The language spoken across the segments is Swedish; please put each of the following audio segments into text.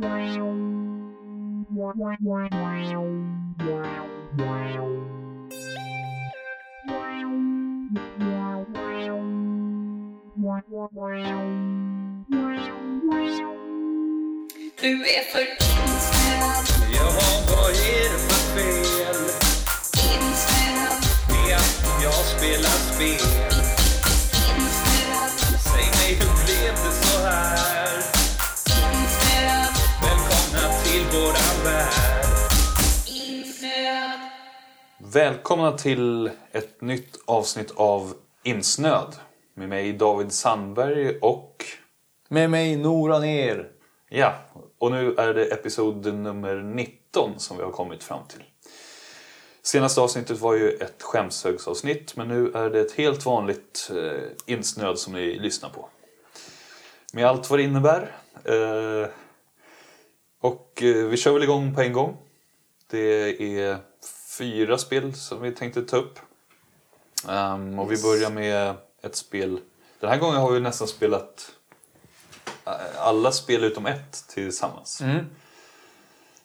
Du är för insnöad, Jaha, vad är det för fel insnöad, med att jag spelar spel? Välkomna till ett nytt avsnitt av Insnöd. Med mig David Sandberg och... Med mig Nora ner. Ja, och nu är det episod nummer 19 som vi har kommit fram till. Senaste avsnittet var ju ett skämshögsavsnitt men nu är det ett helt vanligt eh, insnöd som ni lyssnar på. Med allt vad det innebär. Eh, och eh, vi kör väl igång på en gång. Det är fyra spel som vi tänkte ta upp. Ehm, och vi börjar med ett spel. Den här gången har vi nästan spelat eh, alla spel utom ett tillsammans.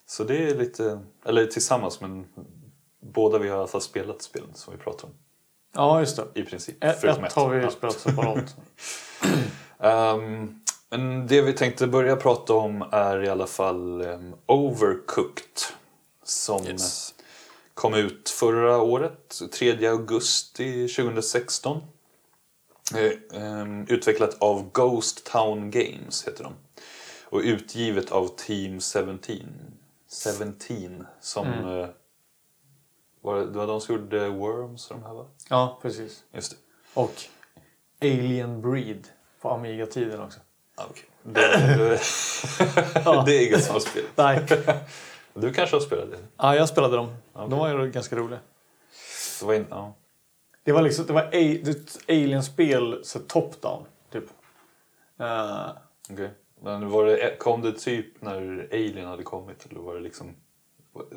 Så det är lite, eller tillsammans men båda vi har i alla fall spelat spelen som vi pratar om. Ja, just det. I princip. Ett, förutom ett har vi Ja. spelat separat. Ehm, men det vi tänkte börja prata om är i alla fall um, Overcooked. Som Yes. Kom ut förra året, 3 augusti 2016. Eh, ehm, utvecklat av Ghost Town Games heter de. Och utgivet av Team 17. 17 som... eh, var det, det var de som gjorde Worms och de här va? ja, precis. Just det. Och Alien Breed på Amiga-tiden också. Ah, okej. Det, det är inget som spel. Nej. Du kanske har spelat det? Ja, jag spelade dem. De var ju ganska roliga. det var in, ja. Det var liksom, det var ett Alien-spel, top-down, typ. Eh, Okej. Men var det, kom det typ när Alien hade kommit? Eller var det liksom...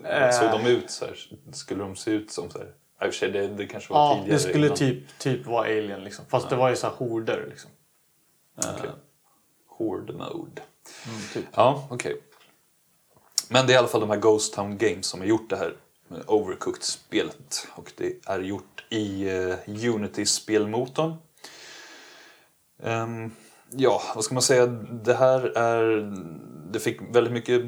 Äh. Såg de ut så här? Skulle de se ut som så här? Ja, I och för sig, det, det kanske var ja, tidigare. det skulle innan. typ, typ vara Alien liksom. Fast det var ju så här horder liksom. Okej. Horde mode. Mm, typ. Ja, okej. Men det är i alla fall de här Ghost Town Games som har gjort det här Overcooked-spelet. Och det är gjort i uh, Unity-spelmotorn. Ehm, ja, vad ska man säga? Det här är... Det fick väldigt mycket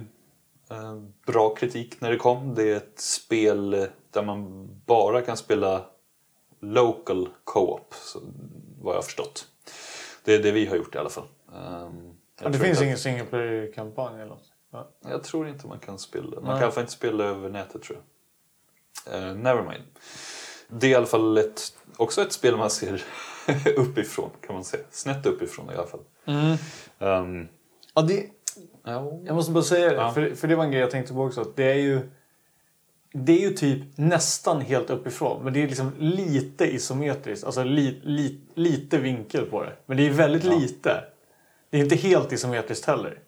eh, bra kritik när det kom. Det är ett spel där man bara kan spela local co-op, vad jag har förstått. Det är det vi har gjort i alla fall. Jag det finns inte ingen single player-kampanj eller något. Ja. Jag tror inte man kan spela. Man Nej. kan i alla fall inte spela över nätet tror jag. Uh, nevermind. Det är i alla fall ett, också ett spel man ser uppifrån kan man säga. Snett uppifrån i alla fall. Ehm, Ja, det, ja. Jag måste bara säga det, Ja. för, för det var en grej jag tänkte på också. Att det är ju det är ju typ nästan helt uppifrån. Men det är liksom lite isometriskt. Alltså li, li, lite vinkel på det. Men det är väldigt Ja. lite. Det är inte helt isometriskt heller.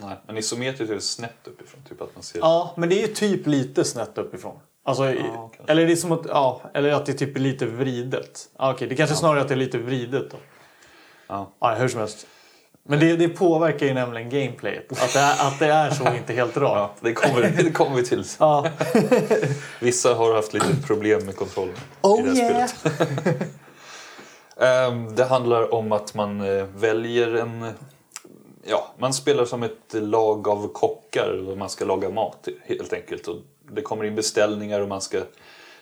Nej, men isometriskt är det snett uppifrån. Typ att man ser... Ja, men det är ju typ lite snett uppifrån. Alltså, i- Ja, eller det är som att, ja, eller att det typ är lite vridet. Ja, okej, det kanske snarare är att det är lite vridet då. Ja. Ja, hur som helst. Men det, det påverkar ju nämligen gameplayet. Att det är, att det är så inte helt Ja, rakt. det kommer, det kommer vi till. Ja. Vissa har haft lite problem med kontrollen i Oh det här yeah! spelet. Ehm, det handlar om att man eh, väljer en... Ja, man spelar som ett lag av kockar och man ska laga mat helt enkelt. Och det kommer in beställningar och man ska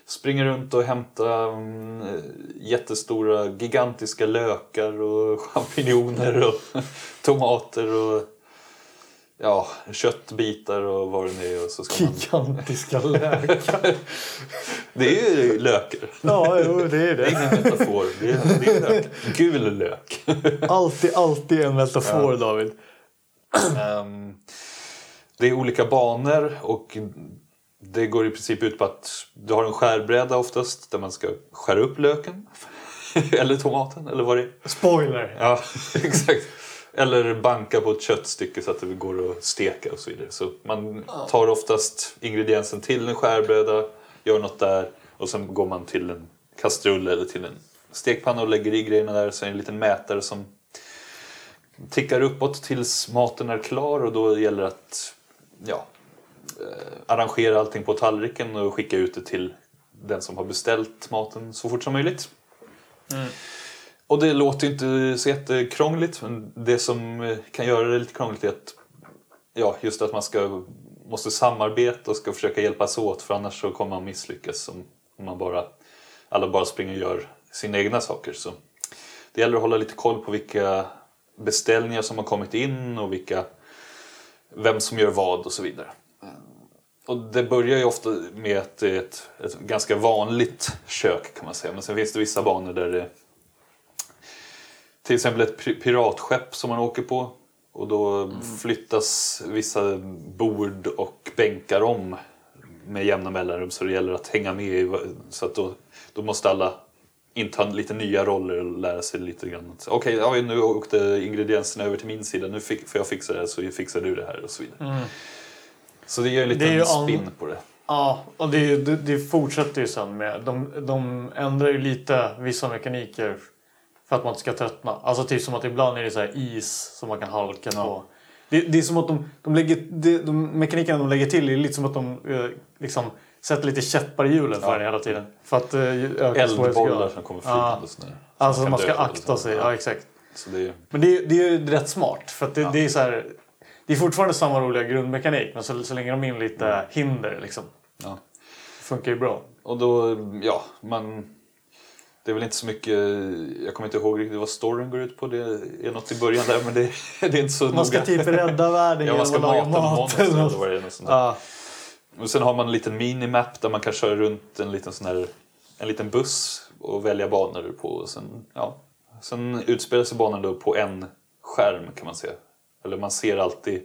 springa runt och hämta mm, jättestora, gigantiska lökar och champinjoner och tomater och ja, köttbitar och vad det nu är. Och så ska man... Gigantiska lökar. Det är ju lökar. Ja, jo, det är Det är det. ingen metafor. Det är, det är lök. Gul lök. Alltid, alltid en metafor, David. Ehm, det är olika banor och det går i princip ut på att du har en skärbräda oftast där man ska skära upp löken. eller tomaten eller vad det är. Spoiler! Ja, exakt. Eller banka på ett köttstycke så att det går att steka och så vidare. Så man tar oftast ingrediensen till en skärbräda, gör något där och sen går man till en kastrull eller till en stekpanna och lägger i grejerna där. Så är det en liten mätare som tickar uppåt tills maten är klar och då gäller det att ja, eh, arrangera allting på tallriken och skicka ut det till den som har beställt maten så fort som möjligt. Och det låter ju inte så jättekrångligt men det som eh, kan göra det lite krångligt är att ja, just att man ska, måste samarbeta och ska försöka hjälpas åt för annars så kommer man misslyckas om om man bara, alla bara springer och gör sina egna saker. Så det gäller att hålla lite koll på vilka beställningar som har kommit in och vilka, vem som gör vad och så vidare. Och det börjar ju ofta med att det är ett, ett ganska vanligt kök kan man säga. Men sen finns det vissa banor där det till exempel ett pi- piratskepp som man åker på. Och då flyttas vissa bord och bänkar om med jämna mellanrum så det gäller att hänga med. Så att då, då måste alla inta lite nya roller och lära sig lite grann. Okej, ja, nu åkte ingredienserna över till min sida. Nu fick, får jag fixa det här så fixar du det här och så vidare. Så det ger en liten ju an- spin på det. Ja, och det, det, det fortsätter ju sen med. De, de ändrar ju lite vissa mekaniker för att man inte ska tröttna. Alltså typ som att ibland är det så här is som man kan halka på. Det, det är som att de, de lägger, de, de mekanikerna de lägger till är lite som att de eh, liksom sätter lite käppar i hjulen för Ja. hela tiden. För att eh, öka Eldbollar som kommer Ja. flygande. Ja. Alltså kan man ska akta sig. Ja, exakt. Det är, Men det, är- det är ju rätt smart. För det, det är så här, det är fortfarande samma roliga grundmekanik men så, så länge de in lite hinder liksom. ja. Det funkar ju bra. Och då, ja, man... Det är väl inte så mycket, jag kommer inte ihåg riktigt vad storyn går ut på. Det är något i början där men det, det är inte så Man ska noga. typ rädda världen Ja, man ska mata laga med mat. monster eller vad det är. sånt. Ja. Och sen har man en liten minimap där man kan köra runt en liten sån här, en liten buss och välja banor på. Och sen, ja, sen utspelar sig banan då på en skärm kan man säga. Eller man ser alltid,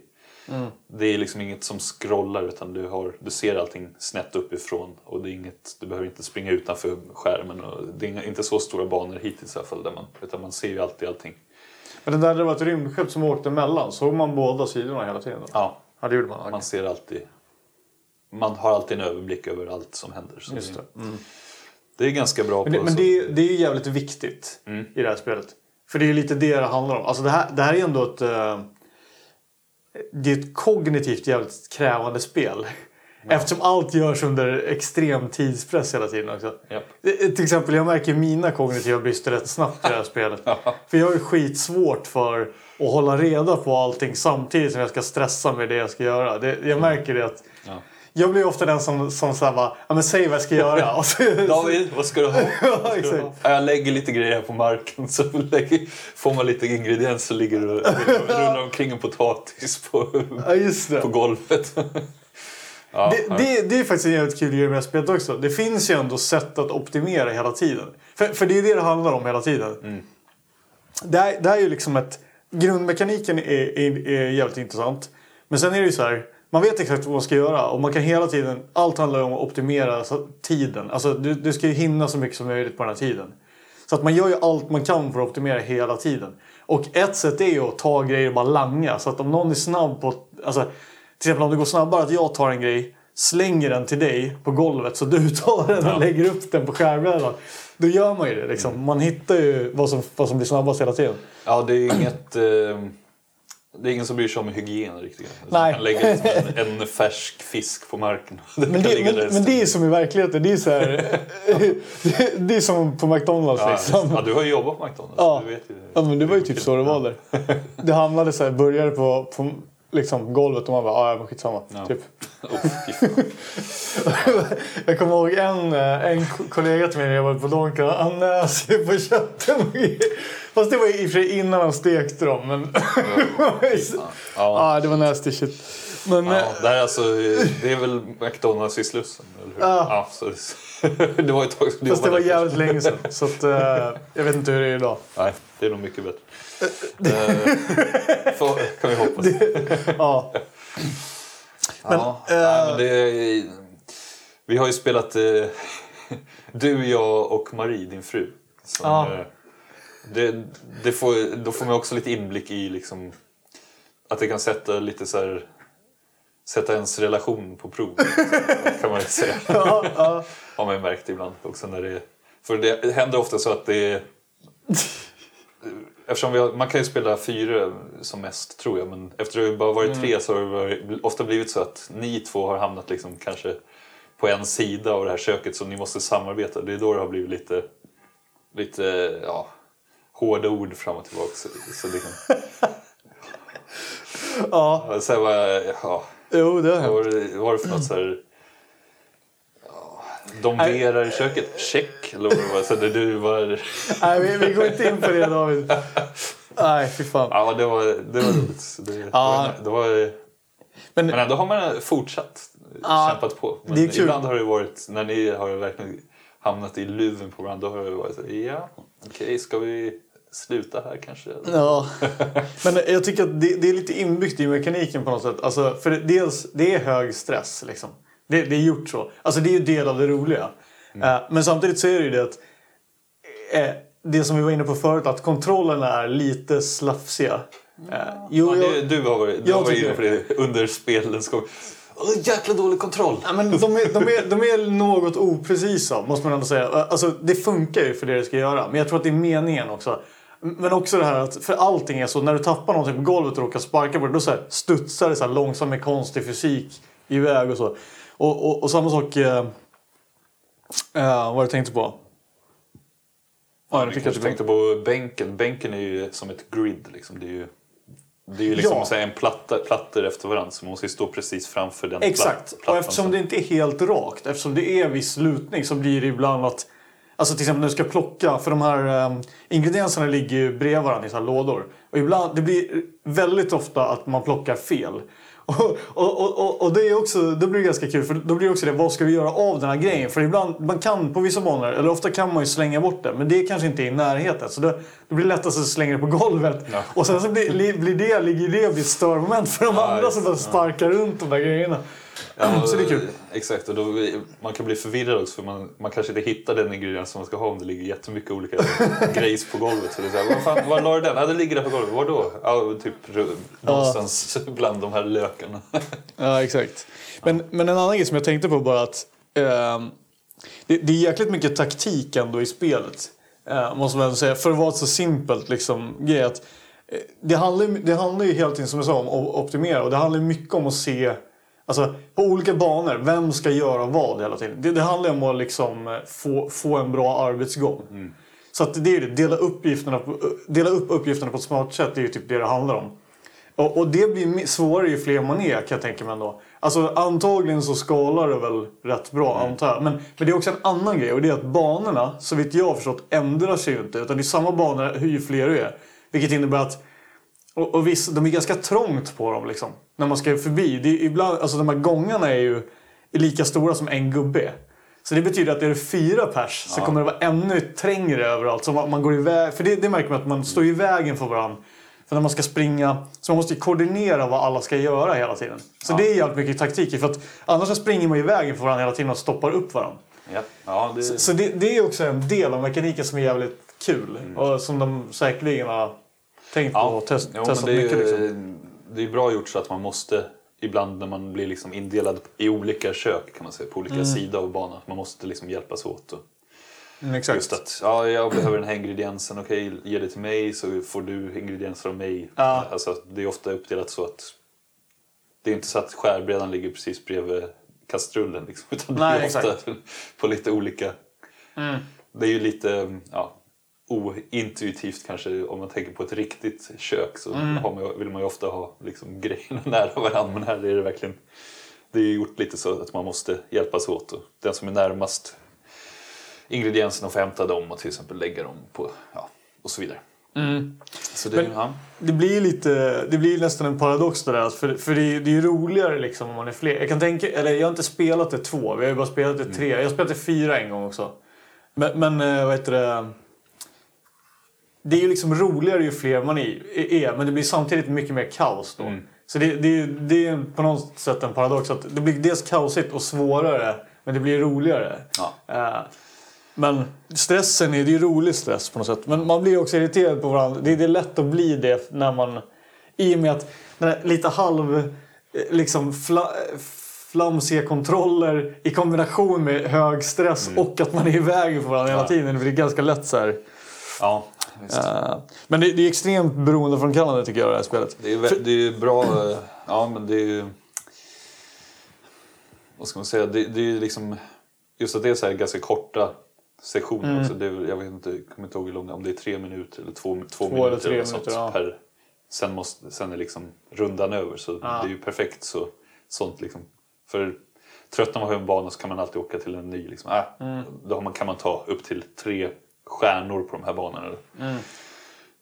det är liksom inget som scrollar utan du, har, du ser allting snett uppifrån. Och det är inget, du behöver inte springa utanför skärmen. Och det är inte så stora banor hittills i alla fall. Där man, utan man ser ju alltid allting. Men det där det var ett rymdskepp som åkte emellan. Såg man båda sidorna hela tiden? Då? Ja, Ja, det gjorde man. man ser alltid, man har alltid en överblick över allt som händer. Så Just det. det är ganska bra Men, det, men det, det är ju jävligt viktigt Mm. i det här spelet. För det är ju lite det det handlar om. Alltså det, här, det här är ändå ett... eh, det är ett kognitivt jävligt krävande spel. Eftersom allt görs under extrem tidspress hela tiden också. Japp. Eh, Till exempel, jag märker mina kognitiva brister rätt snabbt i det här spelet. För jag är skitsvårt för att hålla reda på allting samtidigt som jag ska stressa med det jag ska göra. Det, jag märker det att Ja. Jag blir ofta den som, som säger bara, ja men säg vad jag ska göra. Och så, David, vad ska du ha? Ja, Vad ska du ha? Ja, Jag lägger lite grejer här på marken så lägger, får man lite ingredienser och ligger och rullar omkring en potatis på, Ja, på golvet. Ja, Det, det, det är faktiskt en jävligt kul grej med spelet också. Det finns ju ändå sätt att optimera hela tiden. För, för det är det det handlar om hela tiden. Det, här, det här är ju liksom ett... Grundmekaniken är, är, är jävligt intressant. Men sen är det ju så här. Man vet exakt vad man ska göra och man kan hela tiden... Allt handlar om att optimera tiden. Alltså du, du ska ju hinna så mycket som möjligt på den här tiden. Så att man gör ju allt man kan för att optimera hela tiden. Och ett sätt är ju att ta grejer och bara langa. Så att om någon är snabb på... Alltså, till exempel om det går snabbare att jag tar en grej, slänger den till dig på golvet så du tar den och lägger upp den på skärmbrädan. Då gör man ju det liksom. Man hittar ju vad som, vad som blir snabbast hela tiden. ja, det är inget... Eh, det är ingen som bryr sig om hygien riktigt. Nej. Man lägga liksom en, en färsk fisk på marken. Men det, men, men det är som i verkligheten. Det är, så här, det, det är som på McDonalds ja, liksom. ja, du har ju jobbat på McDonalds. Ja. Du vet ju. Ja men det var ju typ så det var där. Det hamnade så här, började på, på liksom golvet och man bara "Ah, ja men skitsamma. Ja. Typ. Oh. Jag kommer ihåg en, eh, en ko- kollega till mig när jag var på Donken. Han ju på köttet. Fast det var i och för sig innan han stekte dem. Men Ja. ja, det var nasty shit. Men Ja, eh, det, här är alltså, det är väl McDonalds i Slussen, eller hur? Ja. ja så, det var ett tag fast det var jävligt länge sedan. Så att, eh, jag vet inte hur det är idag. Nej, det är nog mycket bättre. Eh, får, kan vi hoppas. Ja. ja, eh, nej, men det vi har ju spelat, eh, du, jag och Marie, din fru. Som, Ja. eh, det, det får, då får man också lite inblick i liksom, att det kan sätta lite så här, sätta ens relation på prov. kan man säga. Ja, ja. Har man ju märkt ibland också när det För det händer ofta så att det är... eftersom vi har, man kan ju spela fyra som mest tror jag. Men efter att det bara varit tre så har det varit, ofta blivit så att ni två har hamnat liksom kanske på en sida av det här köket så ni måste samarbeta. Det är då det har blivit lite, lite ja, hårda ord fram och tillbaka. Så, så liksom, Ja, så här var, ja, jo det har hänt. vad var det för något så här... Domderar i köket? Check? Eller vad? Så det, du var... Nej, vi, vi går inte in på det David. Nej, fy fan. Ja, det var, det var roligt. Det, Ja. det var, det var, Men, men ändå har man fortsatt Ja, kämpat på. Men det är kul. ibland har det varit, när ni har verkligen hamnat i luven på varandra, då har det varit så ja, okej, ska vi sluta här kanske? Ja, men jag tycker att det, det är lite inbyggt i mekaniken på något sätt. Alltså, för dels, det är hög stress liksom. Det, det är gjort så. Alltså det är ju del av det roliga. Eh, men samtidigt så är det ju det att eh, det som vi var inne på förut, att kontrollerna är lite slafsiga. Eh, jo, Ja, det, du har varit, du jag har varit inne på det under spelens gång. Åh, jäkla dålig kontroll! Ja, men de, är, de, är, de är något oprecisa måste man ändå säga. Alltså, det funkar ju för det det ska göra. Men jag tror att det är meningen också. Men också det här att för allting är så. När du tappar någonting på golvet och råkar sparka på det. Då så här studsar det så här långsamt med konstig fysik iväg och så. Och, och, och samma sak. Eh, eh, vad jag tänkte på? Ja, jag tillbaka. tänkte på bänken. Bänken är ju som ett grid. Liksom. Det är ju, det är ju liksom Ja. en platta, plattor efter varandra så man måste stå precis framför den Exakt. platt- och eftersom det inte är helt rakt, eftersom det är viss lutning så blir det ibland att Alltså till exempel när du ska plocka, för de här um, ingredienserna ligger ju bredvid varandra i så här lådor. Och ibland, det blir väldigt ofta att man plockar fel. Och, och, och, och, och det är också, då blir det ganska kul för då blir det också det, vad ska vi göra av den här grejen? För ibland, man kan på vissa banor, eller ofta kan man ju slänga bort det. Men det kanske inte är i närheten. Så då, då blir det lättast att slänga det på golvet. Ja. Och sen så blir, li- blir det, ligger det blir ett störmoment för de Ja, andra som det. bara sparkar runt de där grejerna. Ja, så det är kul. Exakt, och då, man kan bli förvirrad också för man, man kanske inte hittar den ingrediens som man ska ha om det ligger jättemycket olika grejs på golvet. Så det är så här, vad fan, var la du den? Ja, den ligger där på golvet. Var då? Ja, typ någonstans bland de här lökarna. Ja, exakt. Men, men en annan grej som jag tänkte på bara att ehm, det, det är jäkligt mycket taktik ändå i spelet. Eh, måste man säga. För att vara så simpelt liksom, grej. Att, eh, det, handlar, det handlar ju hela tiden som jag sa om att optimera. Och det handlar mycket om att se Alltså, på olika banor, vem ska göra vad hela tiden? Det, det handlar om att liksom, eh, få, få en bra arbetsgång. Så att det är det, dela, uppgifterna på, dela upp uppgifterna på ett smart sätt, det är ju typ det det handlar om. Och, och det blir svårare ju fler man är kan jag tänka mig ändå. Alltså antagligen så skalar det väl rätt bra antar jag. Men, men det är också en annan grej och det är att banorna, så vitt jag har förstått, ändrar sig ju inte. Utan det är samma banor ju fler du är. Vilket innebär att och, och visst, de är ganska trångt på dem liksom. När man ska förbi. Det är ibland, alltså de här gångarna är ju är lika stora som en gubbe. Så det betyder att är det fyra pers så kommer det vara ännu trängre överallt. Så man, man går iväg, för det, det märker man att man står i vägen för varandra. För när man ska springa, så man måste ju koordinera vad alla ska göra hela tiden. Så det är jävligt mycket taktik för att annars så springer man i vägen för varandra hela tiden och stoppar upp varandra. Ja, ja det, Så det, det är också en del av mekaniken som är jävligt kul. Och som de säkerligen har tänkt på och test, jo, testat det är, mycket. ju- Liksom. det är bra gjort så att man måste ibland när man blir liksom indelad i olika kök kan man säga, på olika Mm. sidor av banan. Man måste liksom hjälpas åt. Och Mm, exakt. just att ja, jag behöver den här ingrediensen, okej ge det till mig så får du ingredienser av mig. Ja. Alltså, det är ofta uppdelat så att det är inte så att skärbrädan ligger precis bredvid kastrullen. Liksom, utan det Nej, är ofta exakt. på lite olika... Det är ju lite ja, ointuitivt kanske om man tänker på ett riktigt kök så Mm. man, vill man ju ofta ha liksom, grejerna nära varandra. Men här är det verkligen det är gjort lite så att man måste hjälpas åt. Och den som är närmast ingredienserna får hämta dem och till exempel lägga dem på ja, och så vidare. Så det, Mm. Men- ja. Det blir lite, det blir nästan en paradox det där. För, för det, är- det är ju roligare liksom om man är fler. Jag kan tänka, eller jag har inte spelat det två, vi har ju bara spelat det tre. Jag har spelat det fyra en gång också. Men, men eh, vad heter det? Det är ju liksom roligare ju fler man är, är men det blir samtidigt mycket mer kaos då. Så det, det, är- det är på något sätt en paradox att det blir dels kaosigt och svårare, men det blir roligare. Ja. Eh, Men stressen är det är ju rolig stress på något sätt. Men man blir också irriterad på varandra. Det, det är lätt att bli det när man... I och med att den här lite halv... eh, Liksom fla, flamsiga kontroller i kombination med hög stress och att man är i vägen för varandra hela tiden. Det blir ganska lätt så här... Ja, visst. Eh, men det, det är extremt beroendeframkallande tycker jag det här spelet. Det är, vä- det är bra... eh, Ja, men det är ju... Vad ska man säga? Det, det är ju liksom... Just att det är så här ganska korta sektioner. Mm. också. Det är, jag vet inte, jag kommer inte ihåg hur långa, om det är tre minuter eller två, två, eller minuter. tre eller sånt minuter, ja. per, sen, måste, sen är liksom rundan över. Så Ja. det är ju perfekt så, sånt liksom. För tröttnar man på en bana så kan man alltid åka till en ny. Liksom. Äh, Mm. Då man, kan man ta upp till tre stjärnor på de här banorna. Mm.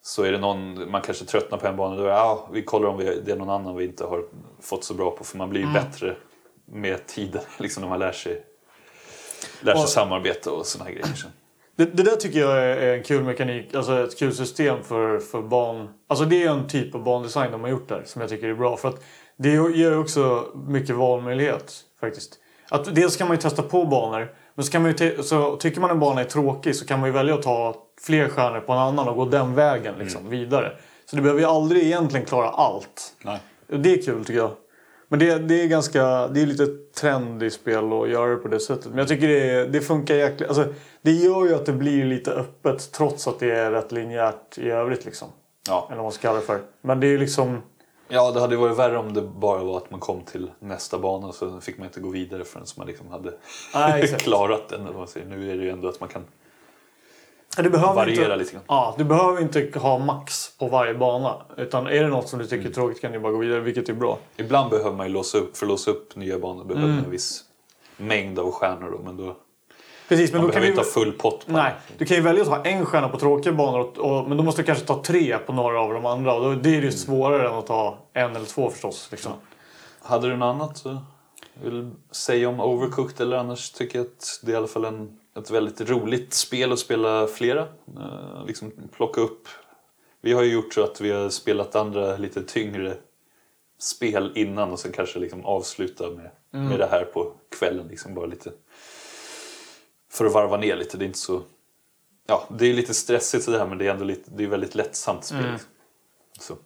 Så är det någon, man kanske tröttnar på en bana, då är det, ja, vi kollar om vi, det är någon annan vi inte har fått så bra på. För man blir ju Mm. bättre med tiden, liksom när man lär sig, lär sig Och- samarbeta och här grejer. Det, det där tycker jag är en kul mekanik, alltså ett kul system för, för ban... Alltså det är en typ av bandesign de har gjort där som jag tycker är bra. För att det ger också mycket valmöjlighet faktiskt. Att dels kan man ju testa på banor. Men så, kan man ju så tycker man en bana är tråkig så kan man ju välja att ta fler stjärnor på en annan och gå den vägen liksom, vidare. Så du behöver ju aldrig egentligen klara allt. Nej. Det är kul tycker jag. Men det, det är ganska, det är lite trend i spel att göra det på det sättet. Men jag tycker det, det funkar jäkligt. Alltså, det gör ju att det blir lite öppet trots att det är rätt linjärt i övrigt liksom. Ja. Eller vad man ska kalla det för. Men det är ju liksom... ja, det hade varit värre om det bara var att man kom till nästa bana och så fick man inte gå vidare förrän man liksom hade exakt. klarat den. eller man säger. Nu är det ju ändå att man kan Du behöver variera inte, lite grann. Ja, du behöver inte ha max på varje bana. Utan är det något som du tycker är tråkigt kan du bara gå vidare, vilket är bra. Ibland behöver man ju låsa upp, för att låsa upp nya banor behöver Mm. man en viss mängd av stjärnor då, men då Precis, men man då kan behöver du... inte ha full pott på Nej, du kan ju välja att ha en stjärna på tråkiga banor och, och, men då måste du kanske ta tre på några av de andra. Och då, det är Mm. ju svårare än att ta en eller två förstås. Liksom. Hade du något annat så vill säga om Overcooked eller annars tycker jag att det är i alla fall en, ett väldigt roligt spel att spela flera. Eh, liksom plocka upp. Vi har ju gjort så att vi har spelat andra lite tyngre spel innan och sen kanske liksom avsluta med, med det här på kvällen. Liksom bara lite för att varva ner lite. Det är inte så... Ja, det är lite stressigt sådär men det är ändå lite, det är väldigt lättsamt spel. liksom. Så.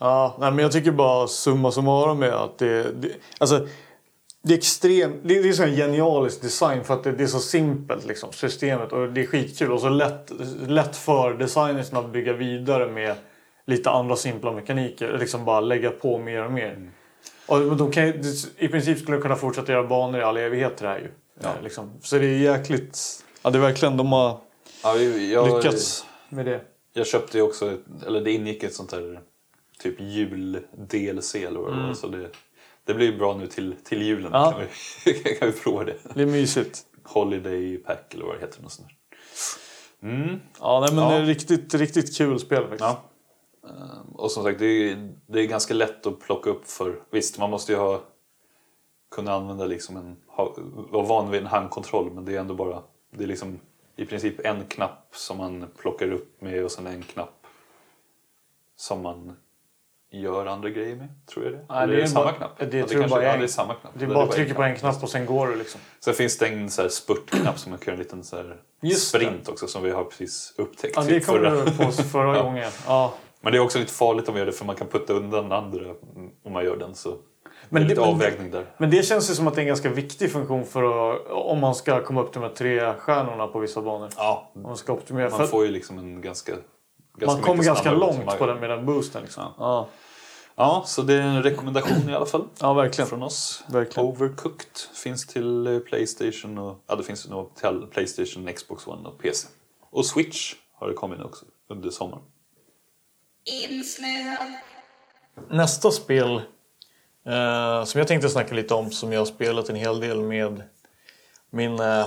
Ja, nej, men jag tycker bara summa summarum är att det, det, alltså, det är extremt, det, är så en genialisk design för att det, är så simpelt liksom, systemet och det är skitkul och så lätt, lätt för designersen att bygga vidare med lite andra simpla mekaniker. Liksom bara lägga på mer och mer. Och de kan, I princip skulle de kunna fortsätta göra banor i all evighet det här ju. Ja. Eh, Liksom. Så det är jäkligt, ja det är verkligen, de har Ja, jag, lyckats med det. Jag köpte ju också, ett- eller det ingick ett sånt där typ jul-DLC eller vad var. Så det, det blir ju bra nu till, till julen. Ja. Kan, vi, kan vi prova det. Det är mysigt. Holiday Pack eller vad det heter. Något sånt. Mm. Ja, nej, men Ja. det är riktigt, riktigt kul spel faktiskt. Ja. Ehm, Och som sagt, det är, det är ganska lätt att plocka upp för... Visst, man måste ju ha kunna använda liksom en... Vara van vid en handkontroll men det är ändå bara... Det är liksom i princip en knapp som man plockar upp med och sen en knapp som man gör andra grejer med. Tror jag det? Nej, Eller det är det samma bara- knapp? det Ja, tror kanske, bara är ja, en- det är samma knapp. Det är bara en att trycka på en knapp och sen går du liksom. Sen finns det en så här spurtknapp som man kan göra en liten så sprint också som vi har precis upptäckt. Ja, det kom förra- du på oss förra Ja. gången. Ja. Men det är också lite farligt om man gör det för man kan putta undan andra om man gör den. Så Men det lite avvägning där. Men det känns ju som att det är en ganska viktig funktion för att, om man ska komma upp till de här tre stjärnorna på vissa banor. Ja, Om man ska optimera. man för får ju liksom en ganska... ganska man kommer ganska långt man- på den med den boosten. Liksom. Ja. Ja. Ja, så det är en rekommendation i alla fall. ja, verkligen. Från oss. Verkligen. Overcooked finns till eh, Playstation och... Ja, det finns nog till Playstation, Xbox One och PC. Och Switch har det kommit nu också under sommaren. insnöad, Nästa spel eh, som jag tänkte snacka lite om som jag har spelat en hel del med min eh,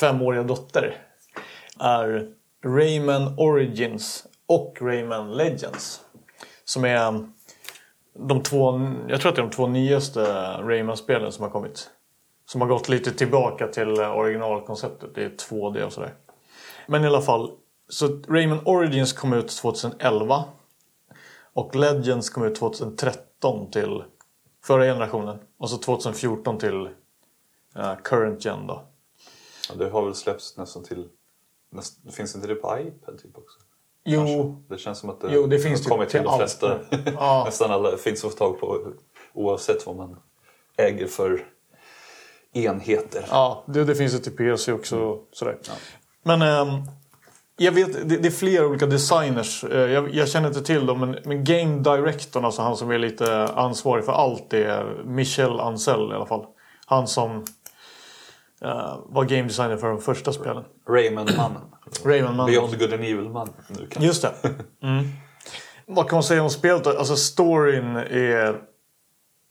femåriga dotter är Rayman Origins och Rayman Legends. Som är de två, jag tror att det är de två nyaste Rayman-spelen som har kommit. Som har gått lite tillbaka till originalkonceptet. Det är 2D och sådär. Men i alla fall, så Rayman Origins kom ut 2011. Och Legends kom ut 2013 till förra generationen. Och så 2014 till eh, current gen då. Ja, det har väl släppts nästan till... Näst, finns inte det på iPad typ också? Jo, Kanske. Det känns som att det Jo, det finns har typ kommit till, till de flesta. Ja. Nästan alla finns att få tag på oavsett vad man äger för enheter. ja det, det finns ju till PC också. och Sådär. Men ehm, Jag vet, det, det är flera olika designers. Eh, Jag, jag känner inte till dem, men, men Game Directorn, alltså han som är lite ansvarig för allt, det är Michel Ancel i alla fall. Han som eh, var game designer för de första spelen. Rayman-mannen. Rayman Man. Beyond Good and Evil-man. Nu kan. Just det. Mm. Vad kan man säga om spelet? Alltså storyn är...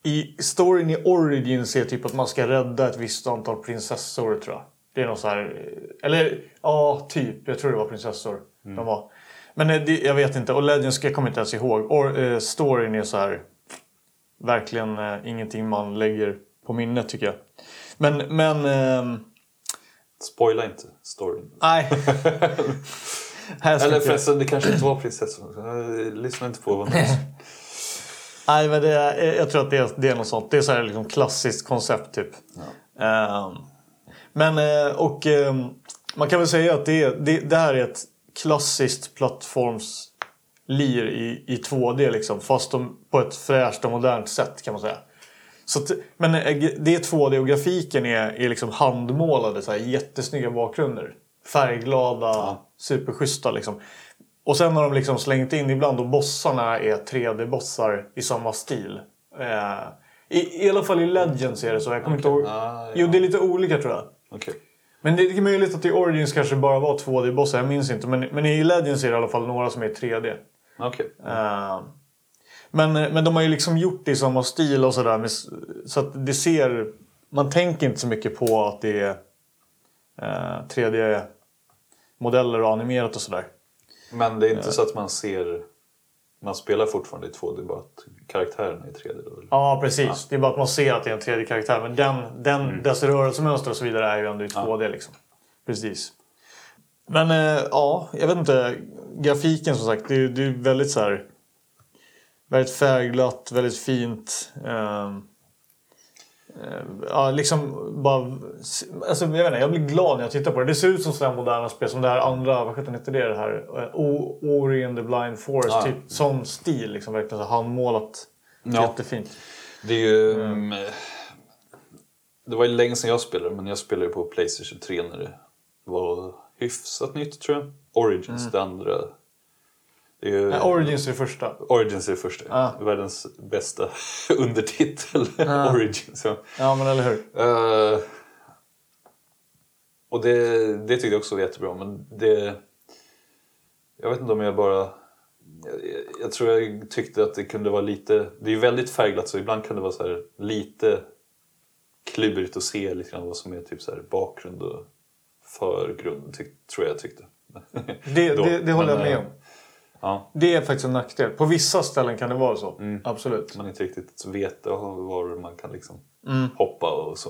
I, storyn i Origins är typ att man ska rädda ett visst antal prinsessor tror jag. Det är något så här... Eller ja, typ. Jag tror det var prinsessor de var. Men eh, det, jag vet inte. Och Legends jag kommer inte ens ihåg. Or, eh, storyn är så här... Verkligen eh, ingenting man lägger på minnet tycker jag. Men... men ehm, Spoila inte storyn. nej. Eller förresten, det kanske inte var prinsessan. Jag lyssnar inte på vad någon Nej, men det är, jag tror att det är, det är något sånt. Det är så här liksom klassiskt koncept typ. Ehm, men eh, och ehm, man kan väl säga att det, det, det här är ett klassiskt plattformslir i, i 2D liksom. Fast de, på ett fräscht och modernt sätt kan man säga. Så att, men eh, det är 2D och grafiken är, är liksom handmålade så här, jättesnygga bakgrunder. Färgglada, superschyssta liksom. Och sen har de liksom slängt in ibland och bossarna är 3D-bossar i samma stil. Eh, i, I alla fall i Legends är det så. Jag kommer inte ihåg. Ah, ja. Jo, det är lite olika tror jag. Okej. Men det är möjligt att i Origins kanske bara var 2D-bossar. Jag minns inte. Men, men i Legends är det i alla fall några som är 3D. Okej. Eh, men, men de har ju liksom gjort det i samma stil och sådär. Så att det ser... Man tänker inte så mycket på att det är eh, 3D-modeller och animerat och sådär. Men det är inte så att man ser... Man spelar fortfarande i 2D, bara att karaktären är i 3D då? eller? Ja, precis. Det är bara att man ser att det är en tredje karaktär. Men den, den, dess rörelsemönster och så vidare är ju ändå i 2D. Liksom. Precis. Men eh, ja, jag vet inte. Grafiken som sagt, det, är- det är väldigt så här... Väldigt färgglatt, väldigt fint. Eh, ja, liksom bara... Alltså, jag, vet inte, jag blir glad när jag tittar på det. Det ser ut som sådana moderna spel som det här andra, vad heter det, det här? Eh, O- Ori and the Blind Forest. Ja. Typ sån stil, liksom, verkligen så handmålat. Ja. Jättefint. Det är ju... mm, Det var ju länge sedan jag spelade, men jag spelade på Playstation 3 när det var hyfsat nytt tror jag. Origins det andra. Det är ju... Nej, Origins är det första. Origins är det första. Ja. Världens bästa undertitel. Ja. Origins. Ja. Ja, men eller hur? Eh, och det, det tyckte jag också var jättebra. Men det... Jag vet inte om jag bara... Jag, jag tror jag tyckte att det kunde vara lite... Det är ju väldigt färgglatt så ibland kan det vara så här lite klurigt att se lite grann vad som är typ så här bakgrund och förgrund. Tyck, tror jag tyckte. Det, det, det håller jag Men, med eh, om. Ja, Det är faktiskt en nackdel. På vissa ställen kan det vara så. Absolut. man inte riktigt vet var man kan liksom Mm. hoppa och så.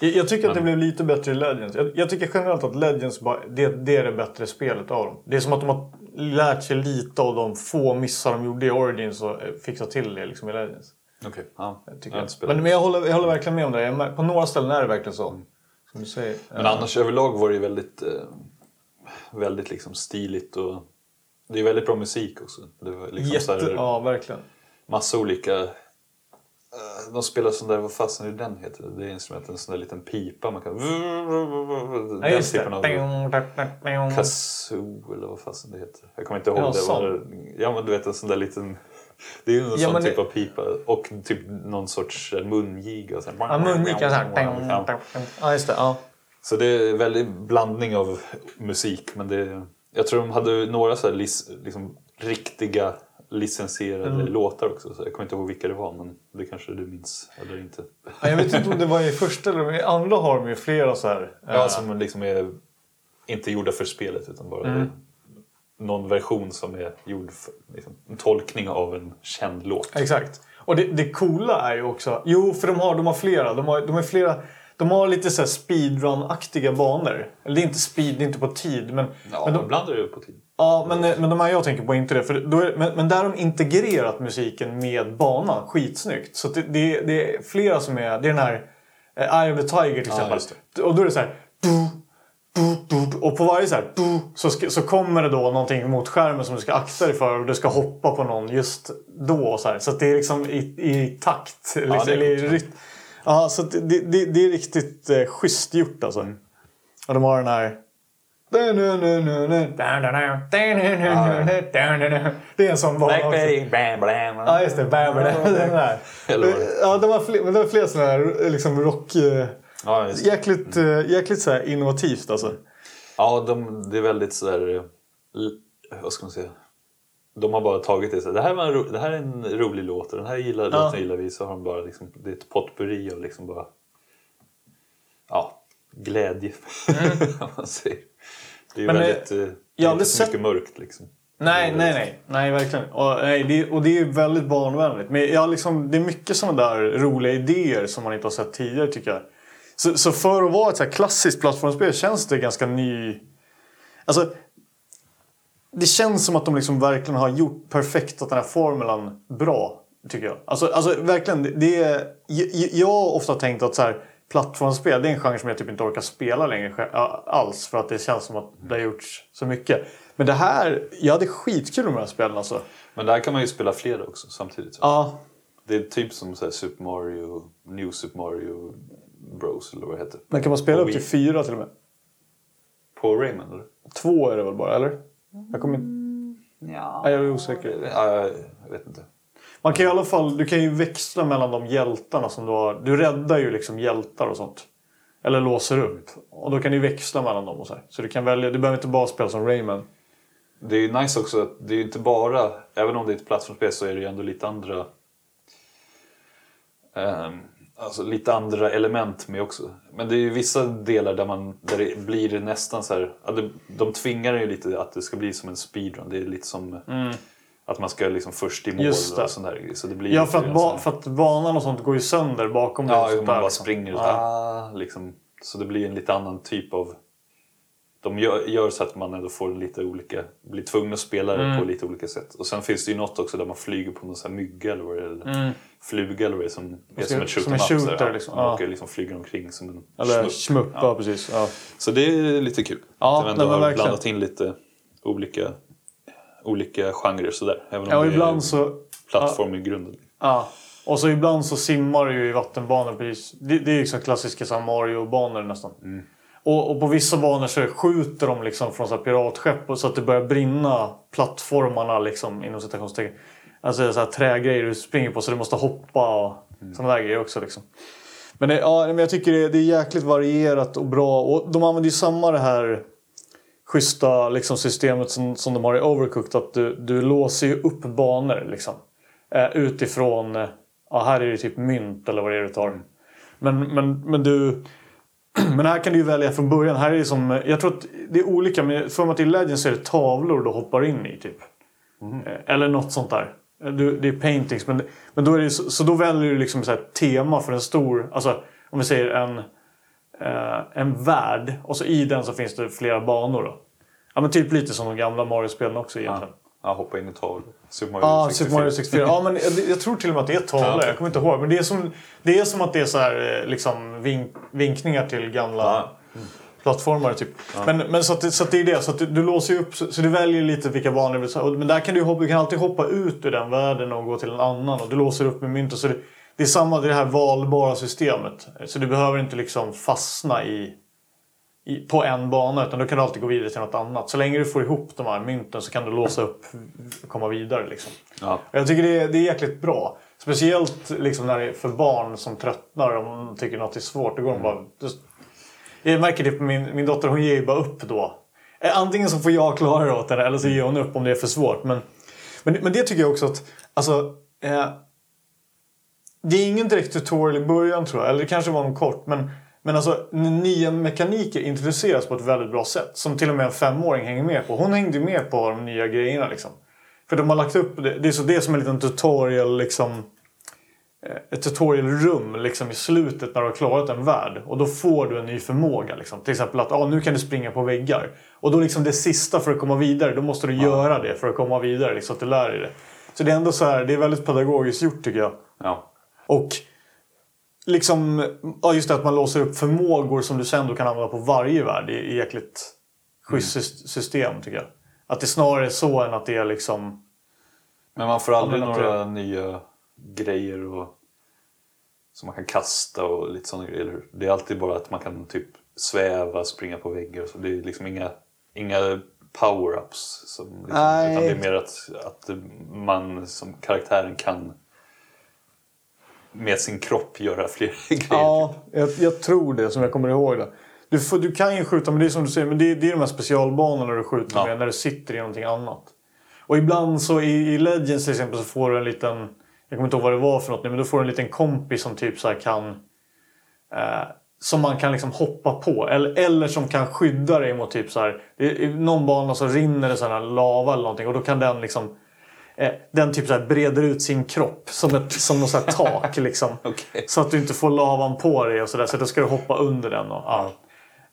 Jag, jag tycker att det blev lite bättre i Legends. Jag, jag tycker generellt att Legends bara, det, det är det bättre spelet av dem. Det är som att de har lärt sig lite av de få missar de gjorde i Origins och eh, fixat till det liksom i Legends. Okej, ja. Tycker jag jag. Men, men jag, håller, jag håller verkligen med om det. På några ställen är det verkligen så. Som du säger. Men annars överlag var det ju väldigt, eh, väldigt liksom stiligt och det är väldigt bra musik också. Det var liksom så Jätte, här, ja, verkligen. massa olika... eh, De spelar sån där, vad fasen är den heter? Det är instrumentet, en sån där liten pipa man kan... Ja, Den just typen av... Kazoo eller vad fasen det heter. Jag kommer inte ihåg. Ja, det sån. ja men du vet en sån där liten... Det är ju en Ja, sån typ det- av pipa och typ någon sorts eh, mungiga. och sen- Ja, mungick. Ja. Ja, just det. Ja. Så det är väldigt blandning av musik. Men det, jag tror de hade några så liksom, riktiga licensierade Mm. låtar också. Så jag kommer inte ihåg vilka det var men det kanske du minns eller inte. Ja, Jag vet inte om det var i första eller i andra har de ju flera så här. Ja, eh, som liksom är inte gjorda för spelet utan bara Mm. någon version som är gjord för liksom, en tolkning av en känd låt. Exakt. Och det, det coola är ju också... Jo, för de har, de har flera. De har, de har flera... De har lite så speedrun-aktiga banor. Eller det är inte speed, det är inte på tid. Men, Ja, men, de, ibland är det på tid. ja, men, men de här jag tänker på är inte det. För då är, men, men där har de integrerat musiken med banan skitsnyggt. Så det, det, det är flera som är... Det är den här eh, Eye of the Tiger till Ja, exempel. just och då är det så här... Du, och på varje så här... Så, ska, så kommer det då någonting mot skärmen som du ska akta dig för. Och du ska hoppa på någon just då. Så här. så det är liksom i, i takt. Liksom, det är eller i rytm. Ja, så det, det, det är riktigt eh, schysst gjort alltså. Mm. Och de har den här Det är en sån bana också. Ja, just det. Ja, det var fler, det var fler sådana här liksom rock... eh, Ja. Jäkligt, eh, jäkligt så här innovativt alltså. Ja, de, det är väldigt sådär... eh, l- Vad ska man säga? De har bara tagit det så här, det här, var en det här är en rolig låt och den här gillar, Ja. låten gillar vi. Så har de bara liksom, det är ett potpurri av liksom bara... Ja, glädje. om man säger. Det är Men, eh, väldigt... eh, Det jag har inte så mycket mörkt liksom. Nej, nej, nej. Nej, verkligen. Och, nej, det, och det är väldigt barnvänligt. Men jag liksom, det är mycket sådana där roliga idéer som man inte har sett tidigare tycker jag. Så, så för att vara ett så här klassiskt plattformsspel känns det ganska ny... Alltså, det känns som att de liksom verkligen har gjort perfektat den här formulan bra. Tycker jag. Alltså, alltså verkligen, det- är... Jag, har ofta tänkt att så här, plattformsspel det är en genre som jag typ inte orkar spela längre alls. För att det känns som att det har gjorts så mycket. Men det här, jag hade skitkul med de här spelen alltså. Men där kan man ju spela flera också samtidigt. Ja, Det är typ som så Super Mario, New Super Mario Bros eller vad det heter. men kan man spela upp till fyra till och med? På Rayman eller? Två är det väl bara, eller? Jag kommer inte... Ja. Nej, jag är osäker. Ja, jag vet inte. Man kan i alla fall, du kan ju växla mellan de hjältarna som du har. Du räddar ju liksom hjältar och sånt. Eller låser upp. Och då kan du växla mellan dem och så här. Så du kan välja, du behöver inte bara spela som Rayman. Det är ju nice också att det är ju inte bara, även om det är ett plattformsspel så är det ju ändå lite andra ehm, Alltså lite andra element med också. Men det är ju vissa delar där, man, där det blir nästan så här, ja, det, de tvingar ju lite att det ska bli som en speedrun. Det är lite som att man ska liksom först i mål Just det. och sånt där. Så det blir Ja, för att, ba, för att banan och sånt går ju sönder bakom dig. Ja, och sånt man bara liksom. springer så, Ja. ah, liksom. Så det blir en lite annan typ av... De gör, gör så att man ändå får lite olika... Blir tvungen att spela det Mm. på lite olika sätt. Och sen finns det ju något också där man flyger på någon sån mygga eller vad det är. Eller fluga eller vad det är. Som, är som ett shoot Mm. som en shooter, här. liksom. Man Ja. åker liksom flyger omkring som en Eller smupp. smupp, ja. precis. Ja. Så det är lite kul. Ja, att de ändå har verkligen. blandat in lite olika, olika genrer sådär. Även om ja, det är ibland så... plattform i grunden. Ja. Och så ibland så simmar du ju i vattenbanor. Precis. Det, det är liksom klassiska Mario-banor nästan. Mm. Och, och på vissa banor så skjuter de liksom från så här piratskepp så att det börjar brinna plattformarna liksom inom citationstecken. Alltså så här trägrejer du springer på så du måste hoppa och Mm. sådana där grejer också liksom. Men, det, ja, men jag tycker det, det är jäkligt varierat och bra. Och de använder ju samma det här schyssta liksom, systemet som, som de har i Overcooked. Att du, du låser ju upp banor liksom. Eh, utifrån, eh, ja här är det typ mynt eller vad det är du tar. Men, men, men du... Men här kan du ju välja från början. Här är det som, jag tror att det är olika, men för mig i Legends så är det tavlor du hoppar in i typ. Eh, Eller något sånt där. Du, det är paintings. Men, men då är det, så, så då väljer du liksom så tema för en stor, alltså om vi säger en, eh, en värld. Och så i den så finns det flera banor då. Ja men typ lite som de gamla Mario-spelen också egentligen. Ja, hoppa in i tavlor. Super Mario Ja, 64. Super Mario 64. Ja, men jag, jag tror till och med att det är tavlor. Ja. Jag kommer inte ihåg. Men det är som, det är som att det är så här, eh, liksom, vink, vinkningar till gamla Ja. plattformar. Typ. Men, men så, att, så att det är det. Så att du, du låser upp. Så, så du väljer lite vilka banor du vill. Men där kan du, hoppa, du kan alltid hoppa ut ur den världen och gå till en annan. Och du låser upp med mynt. Och så det, det är samma det här valbara systemet. Så du behöver inte liksom fastna i, i, på en bana. Utan du kan alltid gå vidare till något annat. Så länge du får ihop de här mynten så kan du låsa upp och komma vidare. Liksom. Ja. Jag tycker det är, det är jäkligt bra. Speciellt liksom när det är för barn som tröttnar om de tycker något är svårt. Då går de bara... Jag märker det på min, min dotter, hon ger ju bara upp då. Eh, Antingen så får jag klara det åt henne eller så ger hon upp om det är för svårt. Men, men, men det tycker jag också att... Alltså, eh, det är ingen direkt tutorial i början tror jag. Eller det kanske var en kort. Men, men alltså nya mekaniker introduceras på ett väldigt bra sätt. Som till och med en femåring hänger med på. Hon hängde med på de nya grejerna liksom. För de har lagt upp det. Det är, så, det är som en liten tutorial liksom. eh, Ett tutorialrum liksom i slutet när du har klarat en värld. Och då får du en ny förmåga. Liksom. Till exempel att ah, nu kan du springa på väggar. Och då liksom det sista för att komma vidare. Då måste du göra det för att komma vidare. Liksom, att du lär dig det. Så det är ändå så här. Det är väldigt pedagogiskt gjort tycker jag. Ja. Och liksom, ja just det att man låser upp förmågor som du sen då kan använda på varje värld. Det är jäkligt schysst sys- system tycker jag. Att det snarare är så än att det är liksom... Men man får aldrig några nya grejer och, som man kan kasta och lite sådana grejer. eller hur? Det är alltid bara att man kan typ sväva, springa på väggar och så. Det är liksom inga inga power-ups. Som liksom, utan det är mer att, att man som karaktären kan med sin kropp göra fler grejer. Ja, jag, jag tror det som jag kommer ihåg det. Du, får, du kan ju skjuta, men det är som du säger, men det, det är de här specialbanorna du skjuter Ja. med när du sitter i någonting annat. Och ibland så i, i Legends till exempel så får du en liten, jag kommer inte ihåg vad det var för något nu, men då får du en liten kompis som typ så kan eh, som man kan liksom hoppa på. Eller, eller som kan skydda dig mot typ så här. I någon bana så rinner det sån här lava eller någonting och då kan den liksom den typ så breder ut sin kropp som, ett, som något så tak liksom. Okej. Så att du inte får lavan på dig och sådär. Så då ska du hoppa under den. Och, ja.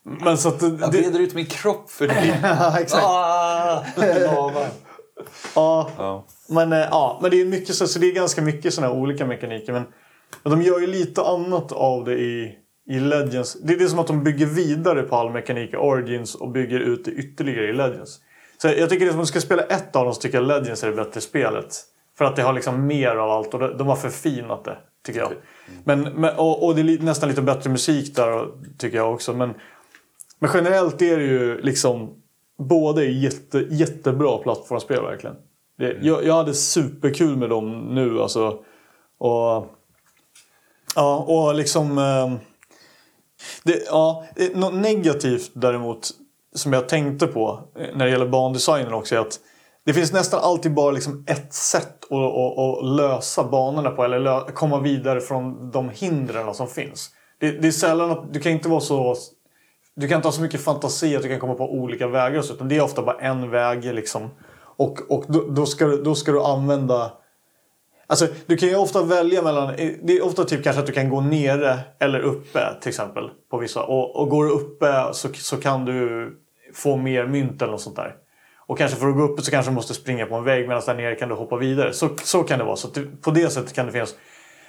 Men så att... Det, Jag breder ut min kropp för dig. ja, exakt. ah! Ja, Ja. men, eh, ja, men det är mycket så, så det är ganska mycket sådana här olika mekaniker. Men, men de gör ju lite annat av det i, i Legends. Det är det som att de bygger vidare på all mekanik i Origins och bygger ut det ytterligare i Legends. Så jag tycker att om man ska spela ett av dem så tycker jag Legends är det bättre spelet. För att det har liksom mer av allt och de har förfinat det, tycker jag. Men, men, och, och det är nästan lite bättre musik där, tycker jag också. Men, men generellt är det ju liksom... Båda är jätte, jättebra plattformsspel verkligen. Det, jag, jag hade superkul med dem nu alltså. Och, ja, och liksom... Eh, det, ja, det- något negativt däremot som jag tänkte på eh, när det gäller bandesignen också är att det finns nästan alltid bara liksom ett sätt att, att, att lösa banorna på eller lö, komma vidare från de hindren som finns. Det, det är sällan att du kan inte vara så du kan inte ha så mycket fantasi att du kan komma på olika vägar utan det är ofta bara en väg liksom. Och, och då, då, ska du, då ska du använda... Alltså du kan ju ofta välja mellan... Det är ofta typ kanske att du kan gå nere eller uppe till exempel. På vissa. Och, och går du uppe så, så kan du få mer mynt eller något sånt där. Och kanske för att gå uppe så kanske du måste springa på en vägg medan där nere kan du hoppa vidare. Så, så kan det vara. Så det, på det sättet kan det finnas.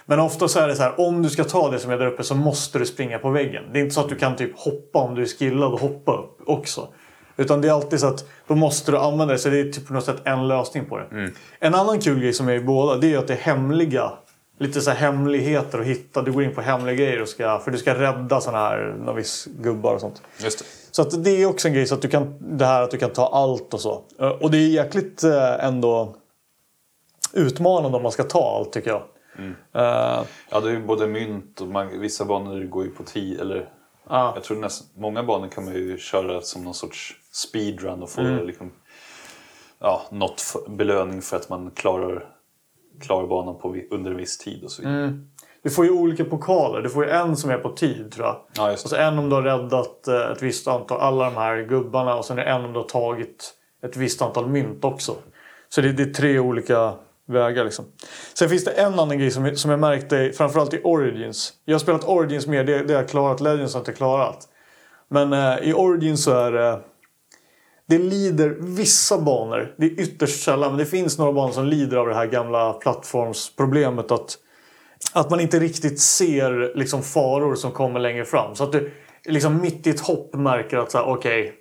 Men ofta så är det så här, om du ska ta det som är där uppe så måste du springa på väggen. Det är inte så att du kan typ hoppa om du är skillad och hoppa upp också. Utan det är alltid så att då måste du använda det. Så det är typ på något sätt en lösning på det. En annan kul grej som är i båda det är att det är hemliga. Lite så hemligheter att hitta. Du går in på hemliga grejer och ska, för du ska rädda såna här novis gubbar och sånt. Just det. Så att det är också en grej så att du kan, det här att du kan ta allt och så. Eh, Och det är jäkligt eh, ändå utmanande om man ska ta allt tycker jag. Eh, Ja, det är ju både mynt och man, vissa banor går ju på 10 eller... Ja. Jag tror nästan, många banor kan man ju köra som någon sorts speedrun och få Mm. liksom, ja, något belöning för att man klarar, klarar banan på, under en viss tid och så vidare. Mm. Du får ju olika pokaler. Du får ju en som är på tid tror jag. Ja, Och så en om du har räddat eh, ett visst antal, alla de här gubbarna. Och sen är en om du har tagit ett visst antal mynt också. Så det, det är tre olika vägar liksom. Sen finns det en annan grej som, som jag märkte framförallt i Origins. Jag har spelat Origins mer, det, det har jag klarat. Legends har inte klarat. Men eh, i Origins så är det... Det lider vissa banor, det är ytterst sällan, men det finns några banor som lider av det här gamla plattformsproblemet att att man inte riktigt ser liksom, faror som kommer längre fram. Så att du liksom, mitt i ett hopp märker att okej, okay, okej,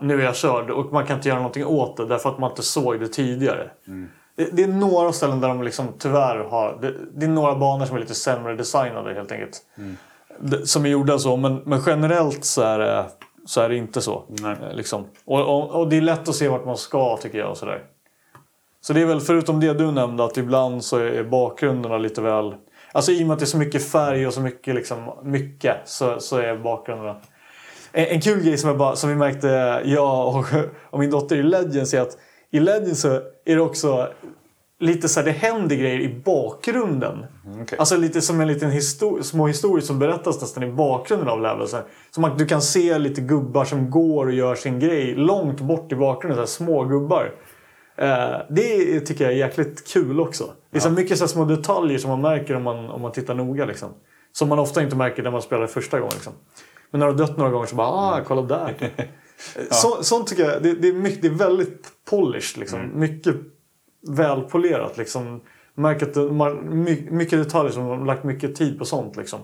nu är jag körd och man kan inte göra någonting åt det därför att man inte såg det tidigare. Mm. Det, det är några ställen där de liksom, tyvärr har... Det, det är några banor som är lite sämre designade helt enkelt. Det, som är gjorda så, men, men generellt så är det, så är det inte så. Eh, Liksom. Och, och, och det är lätt att se vart man ska tycker jag. Och så, där. så det är väl förutom det du nämnde att ibland så är bakgrunderna lite väl... Alltså i och med att det är så mycket färg och så mycket, liksom, mycket så, så är bakgrunderna... En, en kul grej som, jag bara, som vi märkte, jag och, och min dotter i Legends är att i Legends så är det också lite så här, det händer grejer i bakgrunden. okej. Alltså lite som en liten histor- små historier som berättas nästan i bakgrunden av levels. Så här. Som att du kan se lite gubbar som går och gör sin grej långt bort i bakgrunden. Så här, små gubbar. Eh, det tycker jag är jäkligt kul också. Det är så mycket så små detaljer som man märker om man, om man tittar noga. Liksom. Som man ofta inte märker när man spelar första gången. Liksom. Men när du har dött några gånger så bara ah, kolla där. så, sånt tycker jag, det, det, är mycket, det är väldigt polished. Liksom. Mycket välpolerat. Liksom. My- mycket detaljer som de har lagt mycket tid på sånt. Liksom.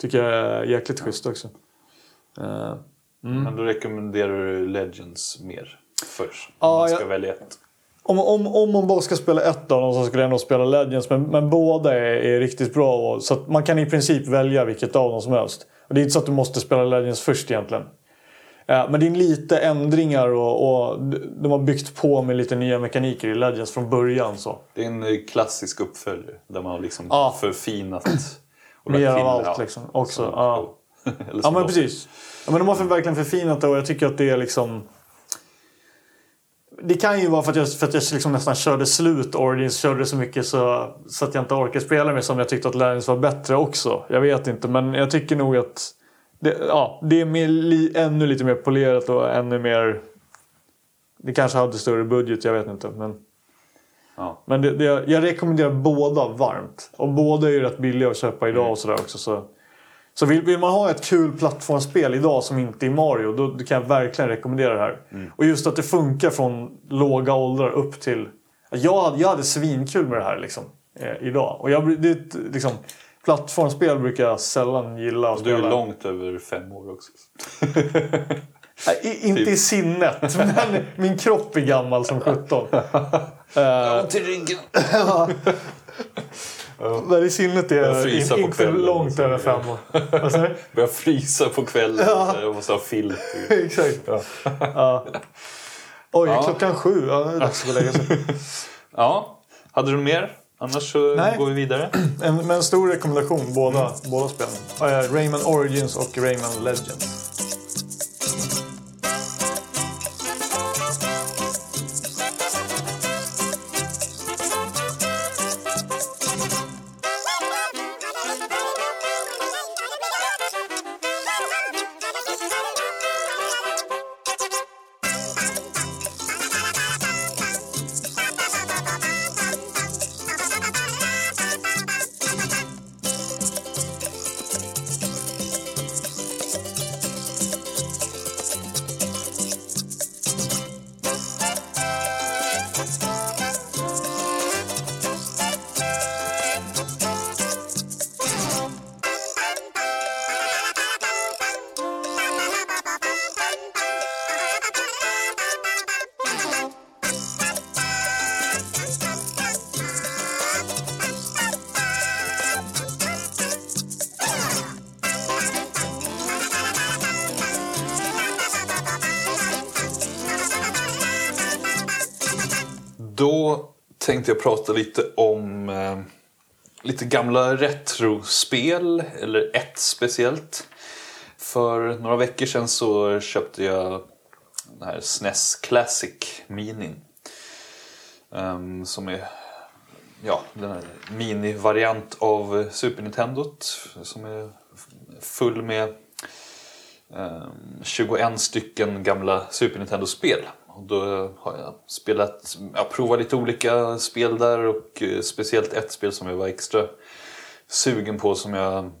Tycker jag är jäkligt schysst också. Eh, Men då rekommenderar du Legends mer först. Om Ja, man ska jag- välja ett. Om, om, om man bara ska spela ett av dem så skulle jag nog spela Legends. Men, men båda är, är riktigt bra. Så man kan i princip välja vilket av dem som helst. Och det är inte så att du måste spela Legends först egentligen. Eh, men det är lite ändringar och, och de har byggt på med lite nya mekaniker i Legends från början. Så. Det är en eh, klassisk uppföljare där man har liksom Ja. förfinat och Mer av allt liksom, också, som- ja. Ja men precis. Ja, men de har för, verkligen förfinat det och jag tycker att det är liksom... Det kan ju vara för att jag, för att jag liksom nästan körde slut Origins, körde så mycket så, så att jag inte orkar spela mer som jag tyckte att Legends var bättre också. Jag vet inte men jag tycker nog att det, ja, det är mer, li, ännu lite mer polerat och ännu mer... Det kanske hade större budget, jag vet inte. Men, Ja. men det, det, jag rekommenderar båda varmt. Och båda är ju rätt billiga att köpa idag och sådär också. Så, så vill, vill man ha ett kul plattformsspel idag som inte är Mario, då, då kan jag verkligen rekommendera det här. Och just att det funkar från låga åldrar upp till... Jag hade, jag hade svinkul med det här liksom, eh, idag. Och jag, det, liksom, plattformsspel brukar jag sällan gilla att Du är spela. långt över fem år också. Nej, i- inte i sinnet, men min kropp är gammal som 17. Eh, Till ryggen. men i sinnet är jag frysa in- på inte långt över fem år. Börjar frysa på kvällen. Ja. Jag måste ha filt. Exakt. Ja. Oj, Ja. klockan sju. Ja, det är dags att gå och lägga sig. Ja, hade du mer? Annars så Nej. går vi vidare. En, men en stor rekommendation, båda, båda spelen. Uh, Rayman Origins och Rayman Legends. Tänkte jag prata lite om eh, lite gamla retrospel, eller ett speciellt. För några veckor sedan så köpte jag den här SNES Classic Mini. Um, som är ja, den här minivariant av Super Nintendot. Som är full med ehm, um, 21 stycken gamla Super Nintendo-spel. Och då har jag spelat, jag provat lite olika spel där och eh, speciellt ett spel som jag var extra sugen på som jag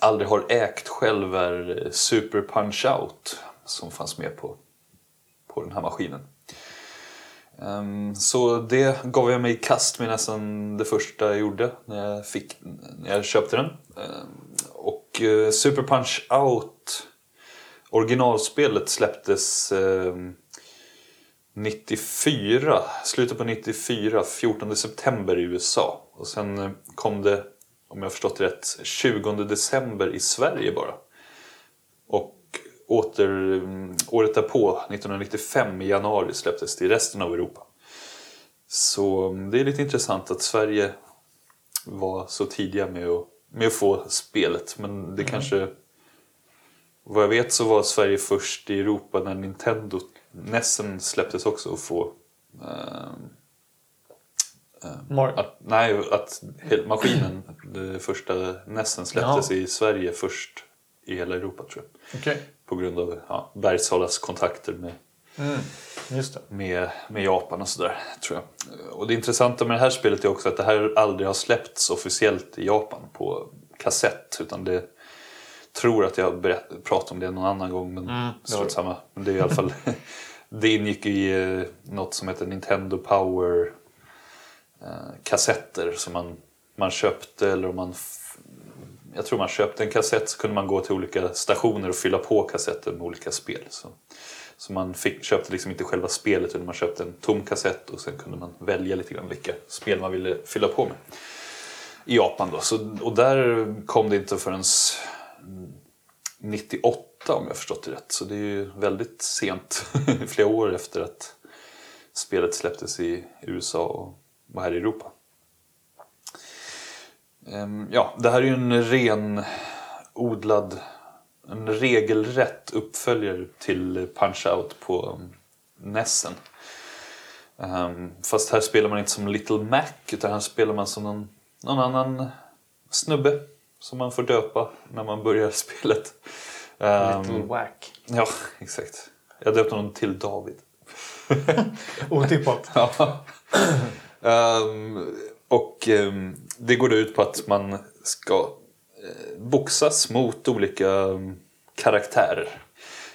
aldrig har ägt själv är eh, Super Punch-Out som fanns med på, på den här maskinen. Ehm, så det gav jag mig i kast med nästan det första jag gjorde när jag, fick, när jag köpte den. Ehm, och eh, Super Punch Out originalspelet släpptes ehm, 94, slutet på 94, 14 september i USA. Och sen eh, kom det, om jag har förstått rätt, 20 december i Sverige bara. Och åter, mm, året därpå, 1995 i januari, släpptes det i resten av Europa. Så mm, det är lite intressant att Sverige var så tidiga med att, med att få spelet. Men det kanske... Vad jag vet så var Sverige först i Europa när Nintendo Nessen släpptes också att få... Mar- att, nej, att maskinen, det första Nessen släpptes Ja. i Sverige först i hela Europa tror jag. Okej. På grund av ja, Bergshalas kontakter med, Mm. Med, med Japan och sådär. tror jag. Och det intressanta med det här spelet är också att det här aldrig har släppts officiellt i Japan på kassett. Utan det tror att jag har pratat om det någon annan gång men Mm, det samma. Men det är i alla fall det ingick i eh, något som heter Nintendo Power eh, kassetter som man, man köpte eller om man jag tror man köpte en kassett så kunde man gå till olika stationer och fylla på kassetter med olika spel. Så, så man fick, köpte liksom inte själva spelet utan man köpte en tom kassett och sen kunde man välja lite grann vilka spel man ville fylla på med. I Japan då. Så, och där kom det inte förrän 98 om jag förstått det rätt. Så det är ju väldigt sent, flera år efter att spelet släpptes i USA och var här i Europa. Ehm, ja, det här är ju en renodlad, en regelrätt uppföljare till Punch-Out på Nessen. Ehm, fast här spelar man inte som Little Mac utan här spelar man som någon, någon annan snubbe som man får döpa när man börjar spelet. Ehm, Little Wack. Ja, exakt. Jag döpte honom till David. Otippat. Ja. Ehm, och ehm, det går ut på att man ska uh, boxas mot olika um, karaktärer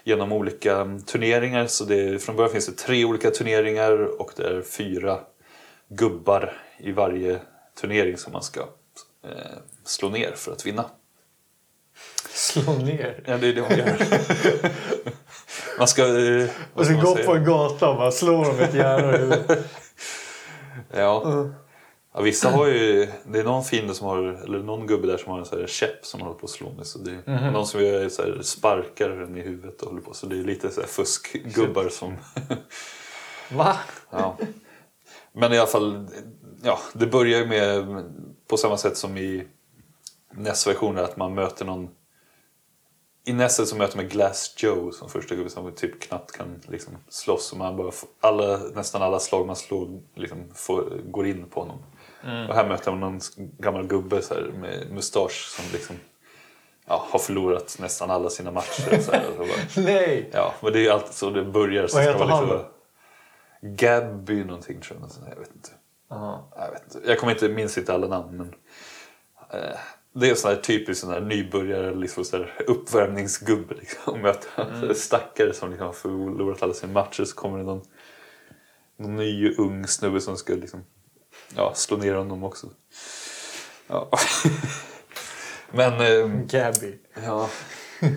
genom olika um, turneringar. Så det, från början finns det tre olika turneringar och det är fyra gubbar i varje turnering som man ska eh, slå ner för att vinna. Slå ner. Ja, det är det man gör. man ska... eh, Och så gå på en gata och bara slå dem ett järn i huvudet. Ja. ja. Vissa har ju, det är någon fiende som har, eller någon gubbe där som har en sån här käpp som håller på att slå med. Så det är någon som gör så här, sparkar den i huvudet och håller på. Så det är lite så här fuskgubbar som... Va? ja. Men i alla fall, ja, det börjar ju med på samma sätt som i NES-versionen att man möter någon i Nesset så möter man Glass Joe som första gubbe som typ knappt kan liksom slåss. Och man bara får, alla, nästan alla slag man slår liksom får, går in på honom. Och här möter man någon gammal gubbe så här, med mustasch som liksom, ja, har förlorat nästan alla sina matcher. Så här, så bara, Nej! ja, men det är ju alltid så det börjar. Så Vad heter han liksom? Gabby någonting tror jag. Jag vet inte. Jag, vet inte. jag kommer inte minns inte alla namn men eh, det är sån här typisk sån här nybörjare liksom så här uppvärmningsgubbe liksom. Möta mm. stackare som liksom har förlorat alla sina matcher så kommer det någon, någon ny ung snubbe som ska liksom, ja, slå ner honom också. Ja. men eh, Gabby. ja.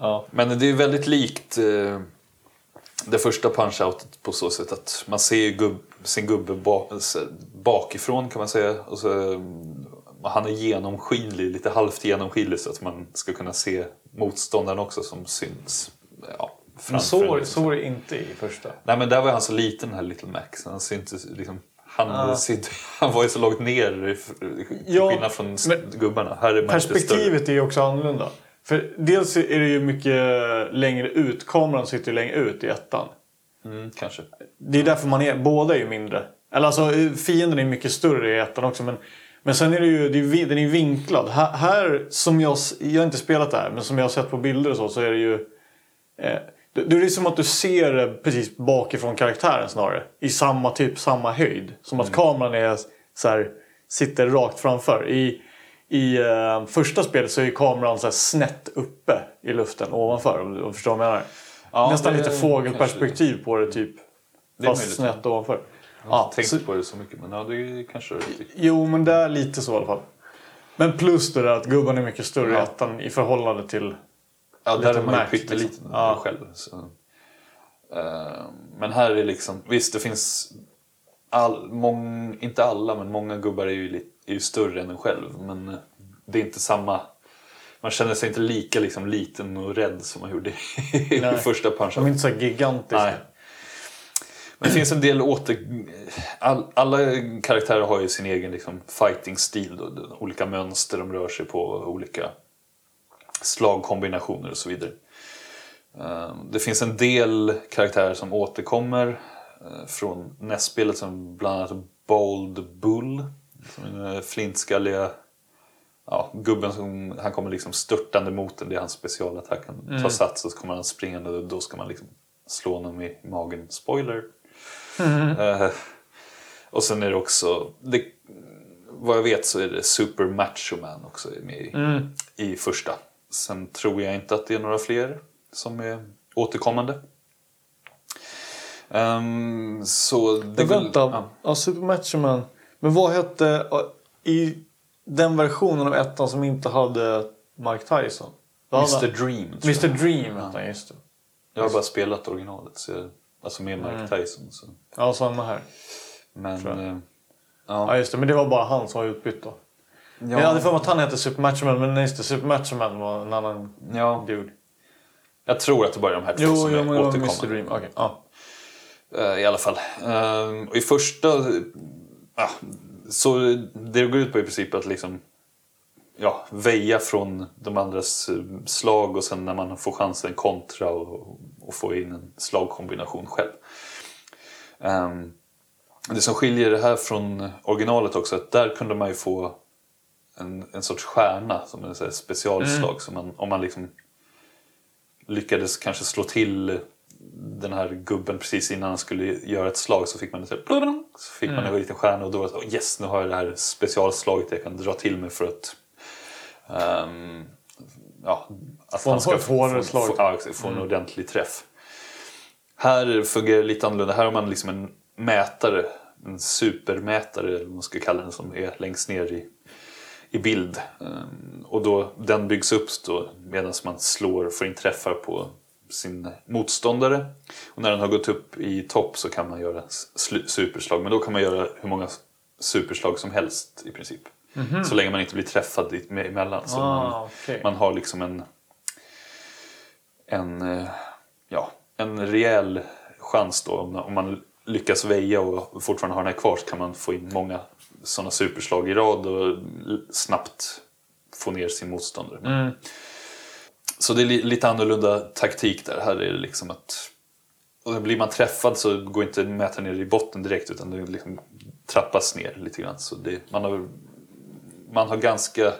Ja. Men det är väldigt likt eh, det första punch-outet på så sätt att man ser gubb, sin gubbe ba, så bakifrån kan man säga. Och så, han är genomskinlig, lite halvt genomskinlig så att man ska kunna se motståndaren också som syns. Ja, Men så, så är det inte i första. Nej men där var han så liten den här Little så han syntes liksom han, Ah. syntes, han var ju så långt ner till Ja, skillnad från gubbarna. Här är. Perspektivet är ju också annorlunda. För dels är det ju mycket längre ut. Kameran sitter ju längre ut i ettan. Mm, kanske. Det är därför man är, båda är ju mindre. Eller alltså fienden är mycket större i ettan också. Men, men sen är det ju, det är, den är vinklad. Här, här som jag, jag har inte spelat det här, men som jag har sett på bilder och så, så är det ju... Eh, det, det är som att du ser det precis bakifrån karaktären snarare. I samma typ, samma höjd. Som att kameran är så här, sitter rakt framför. I, i eh, första spelet så är kameran så snett uppe i luften ovanför. Om du förstår vad jag menar. Ja, Nästan lite kanske- fågelperspektiv på det typ. Det är Fast möjligt. snett ovanför. Jag har Ja, inte tänkt så, på det så mycket men ja, det kanske riktigt. jo, men det är lite så i alla fall. Men plus det där att gubben är mycket större i Ja. ettan i förhållande till... Ja, där är man ju Mac, pytteliten liksom. Ja. själv. Så. Eh, men här är liksom, visst det finns, all, mång, inte alla men många gubbar är ju, är ju större än en själv. Men eh, det är inte samma, man känner sig inte lika liksom, liten och rädd som man gjorde i första punch De är inte så gigantiska. Nej. Men det finns en del åter... All, alla karaktärer har ju sin egen liksom, fighting-stil. Olika mönster de rör sig på, olika slagkombinationer och så vidare. Eh, Det finns en del karaktärer som återkommer eh, från nästspelet som bland annat Bold Bull. Som är den flintskalliga ja, gubben som han kommer liksom störtande mot en. Det är hans specialattack. Han tar sats och så kommer han springande och då ska man liksom slå honom i magen. Spoiler! Eh, och sen är det också, det, vad jag vet så är det Super Macho Man också med i, i första. Sen tror jag inte att det är några fler som är återkommande. Ehm, så det Men är väl- vänta, ja. ja. Super Macho Man. Men vad hette i den versionen av ettan som inte hade Mike Tyson? Mr? Dream. Mr. Dream hette han, just det. Jag har bara spelat originalet, så jag, alltså med Mike Tyson. Så. Ja, samma här. Men... Eh, Ja, ja. just det. Men det var bara han som var utbytt då. Jag hade för mig att han hette Supermatchman, men just det, Supermatchman var en annan Ja, dude. jag tror att det bara är de här två Jo, som jo men Mr. Dream. Okej, ja. Eh, I alla fall. Eh, och I första... ja, så det går ut på i princip att liksom ja, väja från de andras eh, slag och sen när man får chansen kontra och, och få in en slagkombination själv. Ehm, det som skiljer det här från originalet också är att där kunde man ju få en, en sorts stjärna som en här specialslag. Så man, om man liksom lyckades kanske slå till den här gubben precis innan han skulle göra ett slag så fick man, så, här, så fick man en liten stjärna och då var det så, yes nu har jag det här specialslaget jag kan dra till mig för att ehm, ja, att Få en- få ett hårdare slag. Få, ja, få en ordentlig träff. Här fungerar det lite annorlunda. Här har man liksom en mätare, en supermätare eller vad man ska kalla den som är längst ner i, i bild. Ehm, Och då, den byggs upp då medan man slår och får in träffar på sin motståndare. Och när den har gått upp i topp så kan man göra sl- superslag. Men då kan man göra hur många superslag som helst i princip. Så länge man inte blir träffad emellan. Så Ah, man, okej. man har liksom en, en, eh, ja, en rejäl chans då. Om, man lyckas väja och fortfarande har den här kvar så kan man få in många sådana superslag i rad och snabbt få ner sin motståndare. Så det är li- lite annorlunda taktik där. Här är det liksom att och blir man träffad så går inte mätaren ner i botten direkt utan det liksom trappas ner lite grann. Så det, man, har, man har ganska...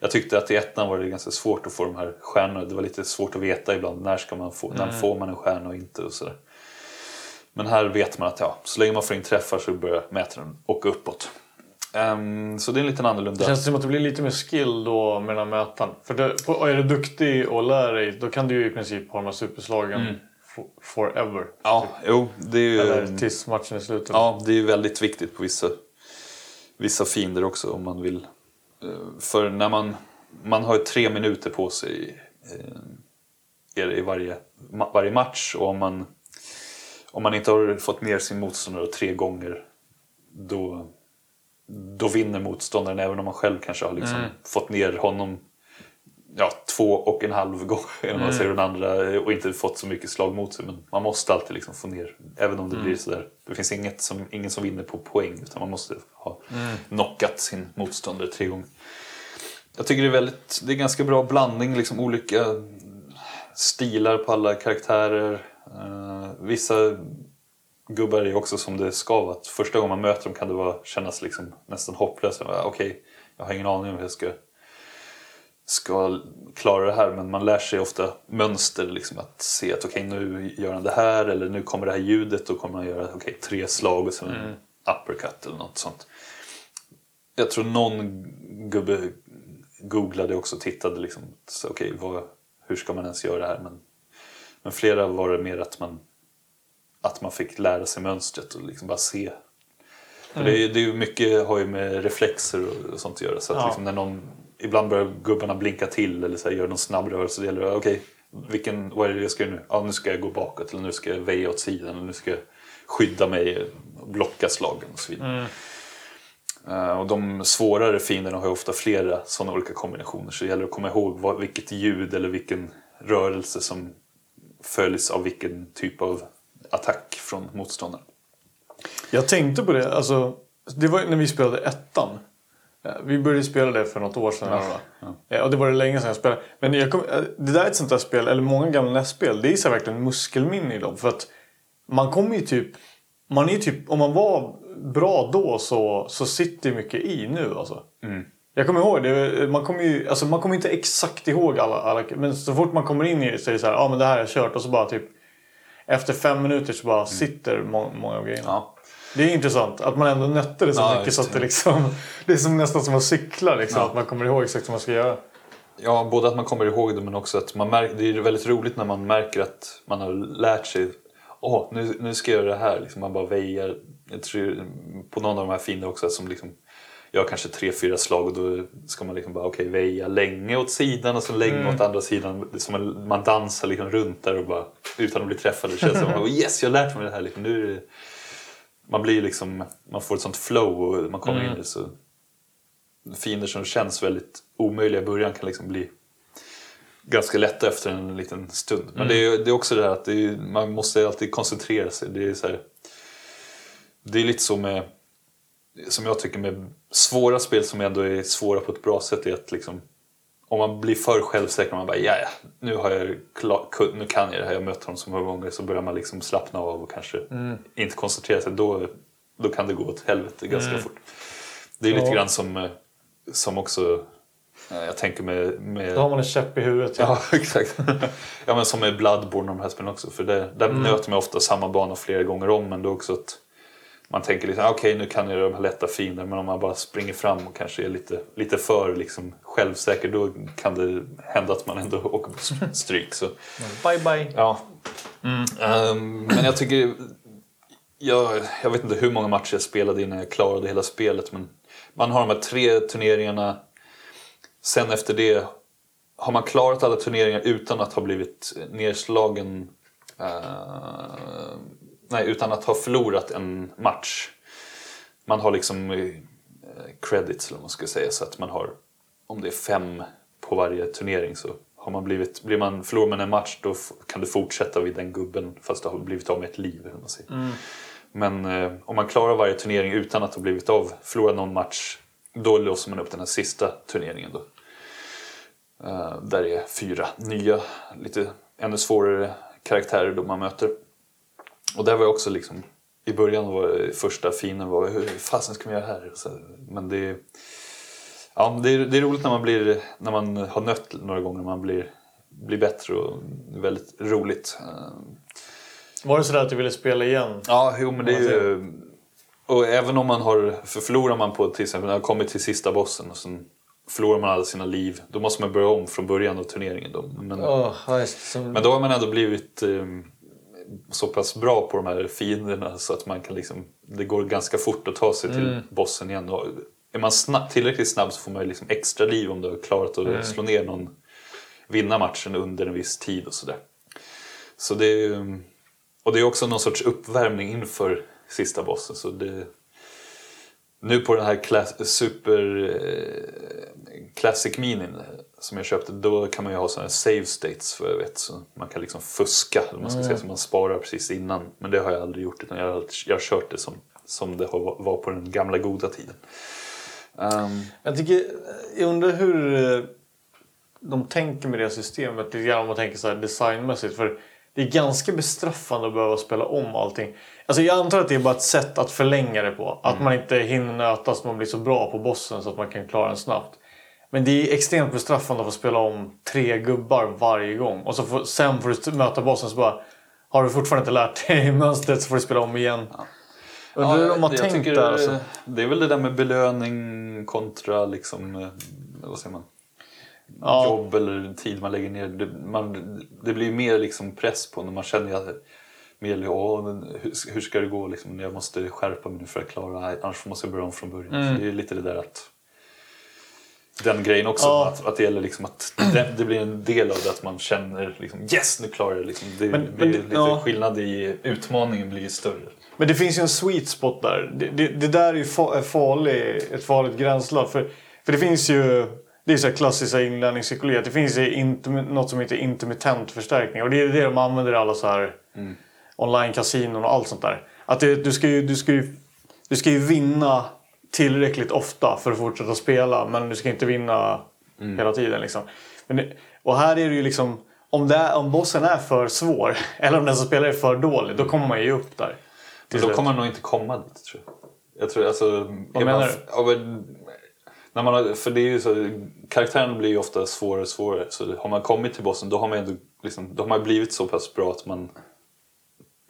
Jag tyckte att i ettan var det ganska svårt att få de här stjärnorna. Det var lite svårt att veta ibland när, ska man få, när får man en stjärna och inte. Och sådär. Men här vet man att ja, så länge man får in träffar så börjar mätaren åka uppåt. Ehm, så det är en liten annorlunda... Det känns som att det blir lite mer skill då med den här mätaren. För det, på, är du duktig och lär dig då kan du ju i princip ha de här superslagen for, forever. Ja, jo, det är ju... Eller tills matchen är slut. Ja, det är ju väldigt viktigt på vissa, vissa fiender också om man vill. För när man, man har tre minuter på sig eh, i varje, varje match och om man, om man inte har fått ner sin motståndare tre gånger då, då vinner motståndaren även om man själv kanske har liksom fått ner honom ja, två och en halv gång eller vad man säger den andra och inte fått så mycket slag mot sig. Men man måste alltid liksom få ner, även om det blir sådär. Det finns inget som, ingen som vinner på poäng utan man måste ha knockat sin motståndare tre gånger. Jag tycker det är väldigt, det är ganska bra blandning, liksom olika stilar på alla karaktärer. Eh, vissa gubbar är också som det ska vara. Att Första gången man möter dem kan det vara, kännas liksom nästan hopplöst. Okej, jag har ingen aning om hur jag ska ska klara det här men man lär sig ofta mönster. Liksom, att se att okej nu gör han det här eller nu kommer det här ljudet. Då kommer han göra okej, tre slag och sen en uppercut eller något sånt. Jag tror någon gubbe googlade också och tittade liksom. Så, vad, hur ska man ens göra det här? Men, men flera var det mer att man, att man fick lära sig mönstret och liksom bara se. För det, är, det är ju mycket har ju med reflexer och, och sånt att göra. Så att Ja. liksom när någon, ibland börjar gubbarna blinka till eller så här, gör någon snabb rörelse. Det gäller okej, vilken, vad är det jag ska göra nu? Ja, nu ska jag gå bakåt eller nu ska jag väja åt sidan eller nu ska jag skydda mig blocka slagen och så vidare. Eh, och de svårare fienderna har ju ofta flera sådana olika kombinationer så det gäller att komma ihåg vad, vilket ljud eller vilken rörelse som följs av vilken typ av attack från motståndaren. Jag tänkte på det, alltså, det var när vi spelade ettan. Eh, Vi började spela det för något år sedan. Ja, ja. Och det var det länge sedan jag spelade. Men jag kom, eh, det där är ett sånt där spel, eller många gamla NES-spel, det är så verkligen muskelminne i dem. För att man kommer ju typ, man är typ, om man var bra då så, så sitter mycket i nu alltså. Jag kommer ihåg det, man kommer ju, alltså man kommer inte exakt ihåg alla, alla, men så fort man kommer in i det så är det så här, ja ah, men det här har jag kört och så bara typ efter fem minuter så bara sitter må, många av grejerna. Ja. Det är intressant att man ändå nötte det så Ja, mycket så att det liksom... Det är som nästan som att cykla liksom. Ja. Att man kommer ihåg exakt vad man ska göra. Ja, både att man kommer ihåg det men också att man märker, det är väldigt roligt när man märker att man har lärt sig. Åh, nu, nu ska jag göra det här. Liksom man bara väjar. Jag tror på någon av de här fina också som liksom gör kanske tre, fyra slag och då ska man liksom bara okej väja länge åt sidan och så länge åt andra sidan. Det som en, man dansar liksom runt där och bara utan att bli träffad. Det känns som att yes, jag har lärt mig det här. Liksom. Nu man blir liksom, man får ett sånt flow och man kommer in i det så fiender som känns väldigt omöjliga i början kan liksom bli ganska lätta efter en liten stund. Men det, är, det är också det här att är, man måste alltid koncentrera sig. Det är, så här, det är lite så med, som jag tycker med svåra spel som ändå är svåra på ett bra sätt är att liksom om man blir för självsäker och man bara ja, ja, nu, har jag klar, nu kan jag det här, jag mött honom så många gånger så börjar man liksom slappna av och kanske inte koncentrera sig. Då, då kan det gå åt helvete ganska fort. Det är lite Ja. grann som, eh, som också, eh, jag tänker med... med Då har man en käpp i huvudet. Ja, exakt. ja, men som med Bloodborne och de här spelen också. För det, där möter man ofta samma bana flera gånger om men då också att man tänker liksom, ah, okej nu kan jag de här lätta fiender men om man bara springer fram och kanske är lite, lite för liksom, självsäker då kan det hända att man ändå åker på stryk. Så, Bye bye. ja. Ehm, men jag tycker, jag, jag vet inte hur många matcher jag spelade innan jag klarade hela spelet men man har de här tre turneringarna. Sen efter det har man klarat alla turneringar utan att ha blivit nedslagen eh, nej, utan att ha förlorat en match. Man har liksom eh, credits eller vad man ska säga så att man har om det är fem på varje turnering så har man blivit, blir man, förlorar man en match då kan du fortsätta vid den gubben fast du har blivit av med ett liv. Eller man säger. Men eh, om man klarar varje turnering utan att ha blivit av, förlorat någon match, då låser man upp den här sista turneringen. Då. Eh, där är fyra nya, lite ännu svårare karaktärer då man möter. Och där var jag också liksom, i början var första finen var hur fasen ska man göra här? Så, men det, är- ja, det, är, det är roligt när man, blir, när man har nött några gånger, man blir, blir bättre och väldigt roligt. Eh, Var det sådär att du ville spela igen? Ja, jo men det är ju... Och även om man har... För förlorar man på till exempel, när man har kommit till sista bossen och sen förlorar man alla sina liv. Då måste man börja om från början av turneringen. Då. Men, Oh, just, som... men då har man ändå blivit eh, så pass bra på de här fienderna så att man kan liksom... Det går ganska fort att ta sig till bossen igen. Och är man snabb, tillräckligt snabb så får man ju liksom extra liv om du har klarat att slå ner någon... Vinna matchen under en viss tid och sådär. Så det är Och det är också någon sorts uppvärmning inför sista bossen. Så det, nu på den här Super eh, Classic Minin som jag köpte, då kan man ju ha sådana save states för jag vet. Så man kan liksom fuska, eller man ska säga, så man sparar precis innan. Men det har jag aldrig gjort, utan jag har, jag har kört det som, som det har- var på den gamla goda tiden. Ehm, Jag, tycker, jag undrar hur eh, de tänker med det systemet. Lite grann om man tänker så här designmässigt. För det är ganska bestraffande att behöva spela om allting. Alltså jag antar att det är bara ett sätt att förlänga det på. Att man inte hinner nöta så man blir så bra på bossen så att man kan klara den snabbt. Men det är extremt bestraffande att få spela om tre gubbar varje gång. Och så får, sen får du möta bossen så bara... Har du fortfarande inte lärt dig mönstret så får du spela om igen. Undrar hur de har jag tänkt tycker, där. Alltså. Det är väl det där med belöning kontra liksom, eh, vad säger man? Ja. jobb eller tid man lägger ner. Det, man, det blir mer liksom press på när man känner att mer, åh, men hur, ska det gå? Liksom, jag måste skärpa mig nu för att klara, nej, annars måste jag börja om från början. Så det är lite det där att den grejen också, Ja. att, att det gäller liksom att det, det blir en del av det att man känner liksom, yes nu klarar jag det. Liksom, det Men- blir men lite ja. skillnad i utmaningen blir större. Men det finns ju en sweet spot där. Det, det, det där är ju farlig, ett farligt gränsland. För, för det finns ju... Det är så här klassiska inlärningspsykologi. att Det finns något som heter intermittent förstärkning. Och det är det de använder i alla så här online-kasinon och allt sånt där. Att det, du, ska ju, du, ska ju, du ska ju vinna tillräckligt ofta för att fortsätta spela. Men du ska inte vinna hela tiden. Liksom. Det, och här är det ju liksom... Om, det är, om bossen är för svår eller om den som spelar är för dålig, då kommer man ju upp där. Men då kommer man nog inte komma dit tror jag. Jag tror alltså... Vad menar man, du? Ja, när man har, för det är ju så, karaktärerna blir ju ofta svårare och svårare. Så har man kommit till bossen då har man ändå liksom, då har man blivit så pass bra att man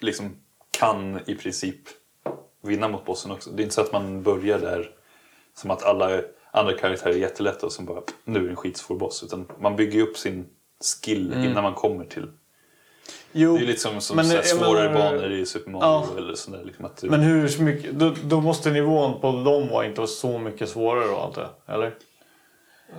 liksom kan i princip vinna mot bossen också. Det är inte så att man börjar där som att alla andra karaktärer är jättelätta och sen bara nu är det en skitsvår boss. Utan man bygger upp sin skill innan man kommer till Jo, det är lite som, som Men, svårare menar- banor i Super Mario Ja. eller sådär. Liksom att du, men hur mycket, då, då måste nivån på dem vara inte vara så mycket svårare då antar jag? Eller?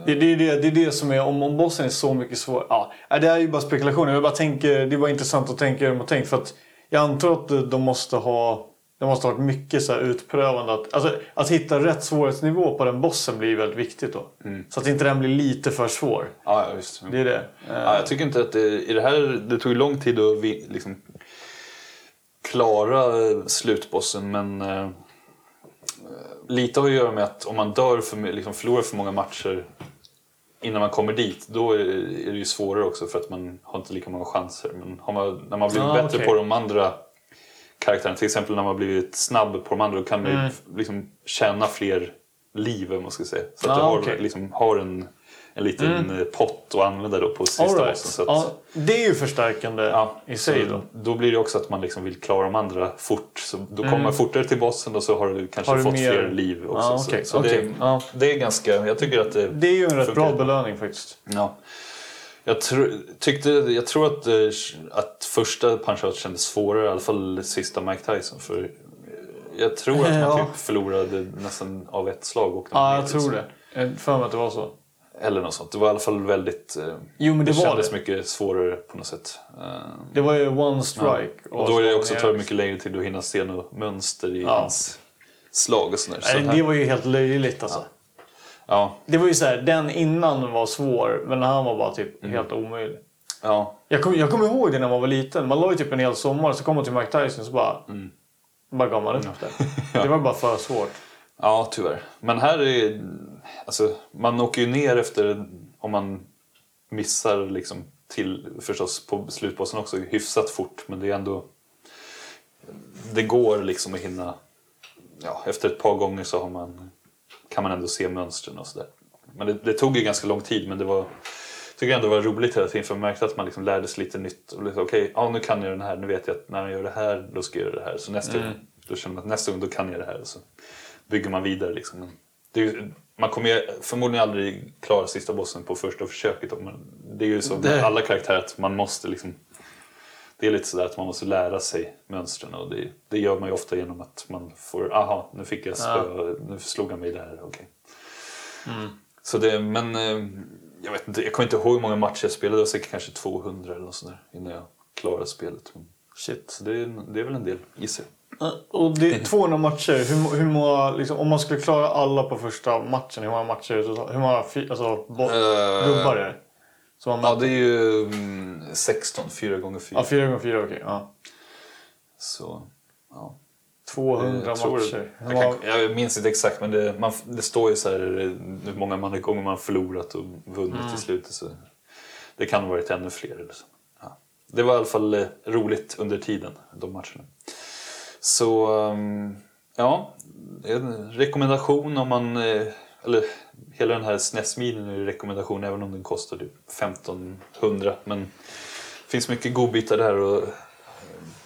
Det, det, är det, det är det som är, om, om bossen är så mycket svårare. Ja, nej, det är ju bara spekulationer. Jag bara tänker, det är bara intressant att tänka hur de har tänkt. För att jag antar att de måste ha Det måste ha varit mycket så här utprövande. Att, alltså, att hitta rätt svårighetsnivå på den bossen blir väldigt viktigt då. Så att inte den blir lite för svår. Ja, visst. Det är det. Ja, jag tycker inte att det, i det här, det tog lång tid att vi, liksom, klara eh, slutbossen men eh, lite har att göra med att om man dör för, liksom förlorar för många matcher innan man kommer dit då är, det ju svårare också för att man har inte lika många chanser. Men man, när man blivit Ah, bättre okej. på de andra karaktärerna, till exempel när man blivit snabb på de andra, då kan man ju liksom tjäna fler liv man ska säga. Så att Ah, du har, okej. liksom, har en, en liten eh, pott att använda då på sista all bossen. right. Så att, ja, det är ju förstärkande Ja, i sig så då. Då blir det också att man liksom vill klara de andra fort. Så då kommer man fortare till bossen och så har du kanske Mm. Har du fått mer- fler liv också. Ja, Så- okej, så okej, det, det är ganska, jag tycker att det, Det är ju en rätt bra belöning faktiskt. Ja. Jag, tro, tyckte, jag tror att, eh, att första punch-out kändes svårare, i alla fall sista Mike Tyson. För eh, jag tror att man Ja. typ förlorade nästan av ett slag. Och Ja, jag tror det. Jag för mig att det var så. Eller något sånt. Det var i alla fall väldigt... eh, Jo, men det var kändes det. mycket svårare på något sätt. Det var ju one strike. Och då är det så också tar det mycket längre tid att hinna se något mönster i Ja. hans slag och sådär. Så Nej, det var ju helt löjligt alltså. ja, Det var ju så här, den innan var svår, men han var bara typ Mm. helt omöjlig. ja, Jag kommer jag kommer ihåg det när man var liten. Man la ju typ en hel sommar, så kom man till Mike Tyson så bara... Mm. Bara gav man upp det. Det var bara för svårt. ja, tyvärr. Men här är... Alltså, man åker ju ner efter... Om man missar liksom till förstås på slutbossen också hyfsat fort. Men det är ändå... Det går liksom att hinna... Ja, efter ett par gånger så har man, kan man ändå se mönstren och sådär. Men det, det tog ju ganska lång tid men det var... tycker jag ändå var roligt hela tiden för man märkte att man liksom lärde sig lite nytt. Och liksom, Okej, ja, nu kan jag den här. Nu vet jag att när jag gör det här, då ska jag göra det här. Så nästa gång, då känner man att nästa gång, då kan jag det här. Och så bygger man vidare liksom. Ju- man kommer förmodligen aldrig klara sista bossen på första försöket. Men det är ju så med alla karaktärer att man måste liksom... Det är lite sådär att man måste lära sig mönstren och det, det gör man ju ofta genom att man får, aha, nu fick jag spö, nu slog han mig där, okej. Så det, men eh, jag vet inte, jag kommer inte ihåg hur många matcher jag spelade, det var säkert kanske 200 eller något sånt där innan jag klarade spelet. Men, Shit. så det, är- det är väl en del, gissar jag. Och det är 200 matcher. Hur, hur många, liksom, om man skulle klara alla på första matchen, hur många matcher? Hur många alltså, bo, Eh, är det? Så man, Ja, det är ju mm, 16, 4 gånger 4 ja, fyra gånger fyra, okej. Ja. Så, ja. 200 Jag tror- matcher. Jag, kan, jag minns inte exakt men det, man, det står ju så här eh, hur många man, gånger man förlorat och vunnit till slutet. Så det kan ha varit ännu fler. Eller så. Ja. Det var i alla fall eh, roligt under tiden, de matcherna. Så um, ja, en rekommendation om man... eh, Eller hela den här SNES-milen är rekommendation även om den kostar typ 1500. Men det finns mycket godbitar där och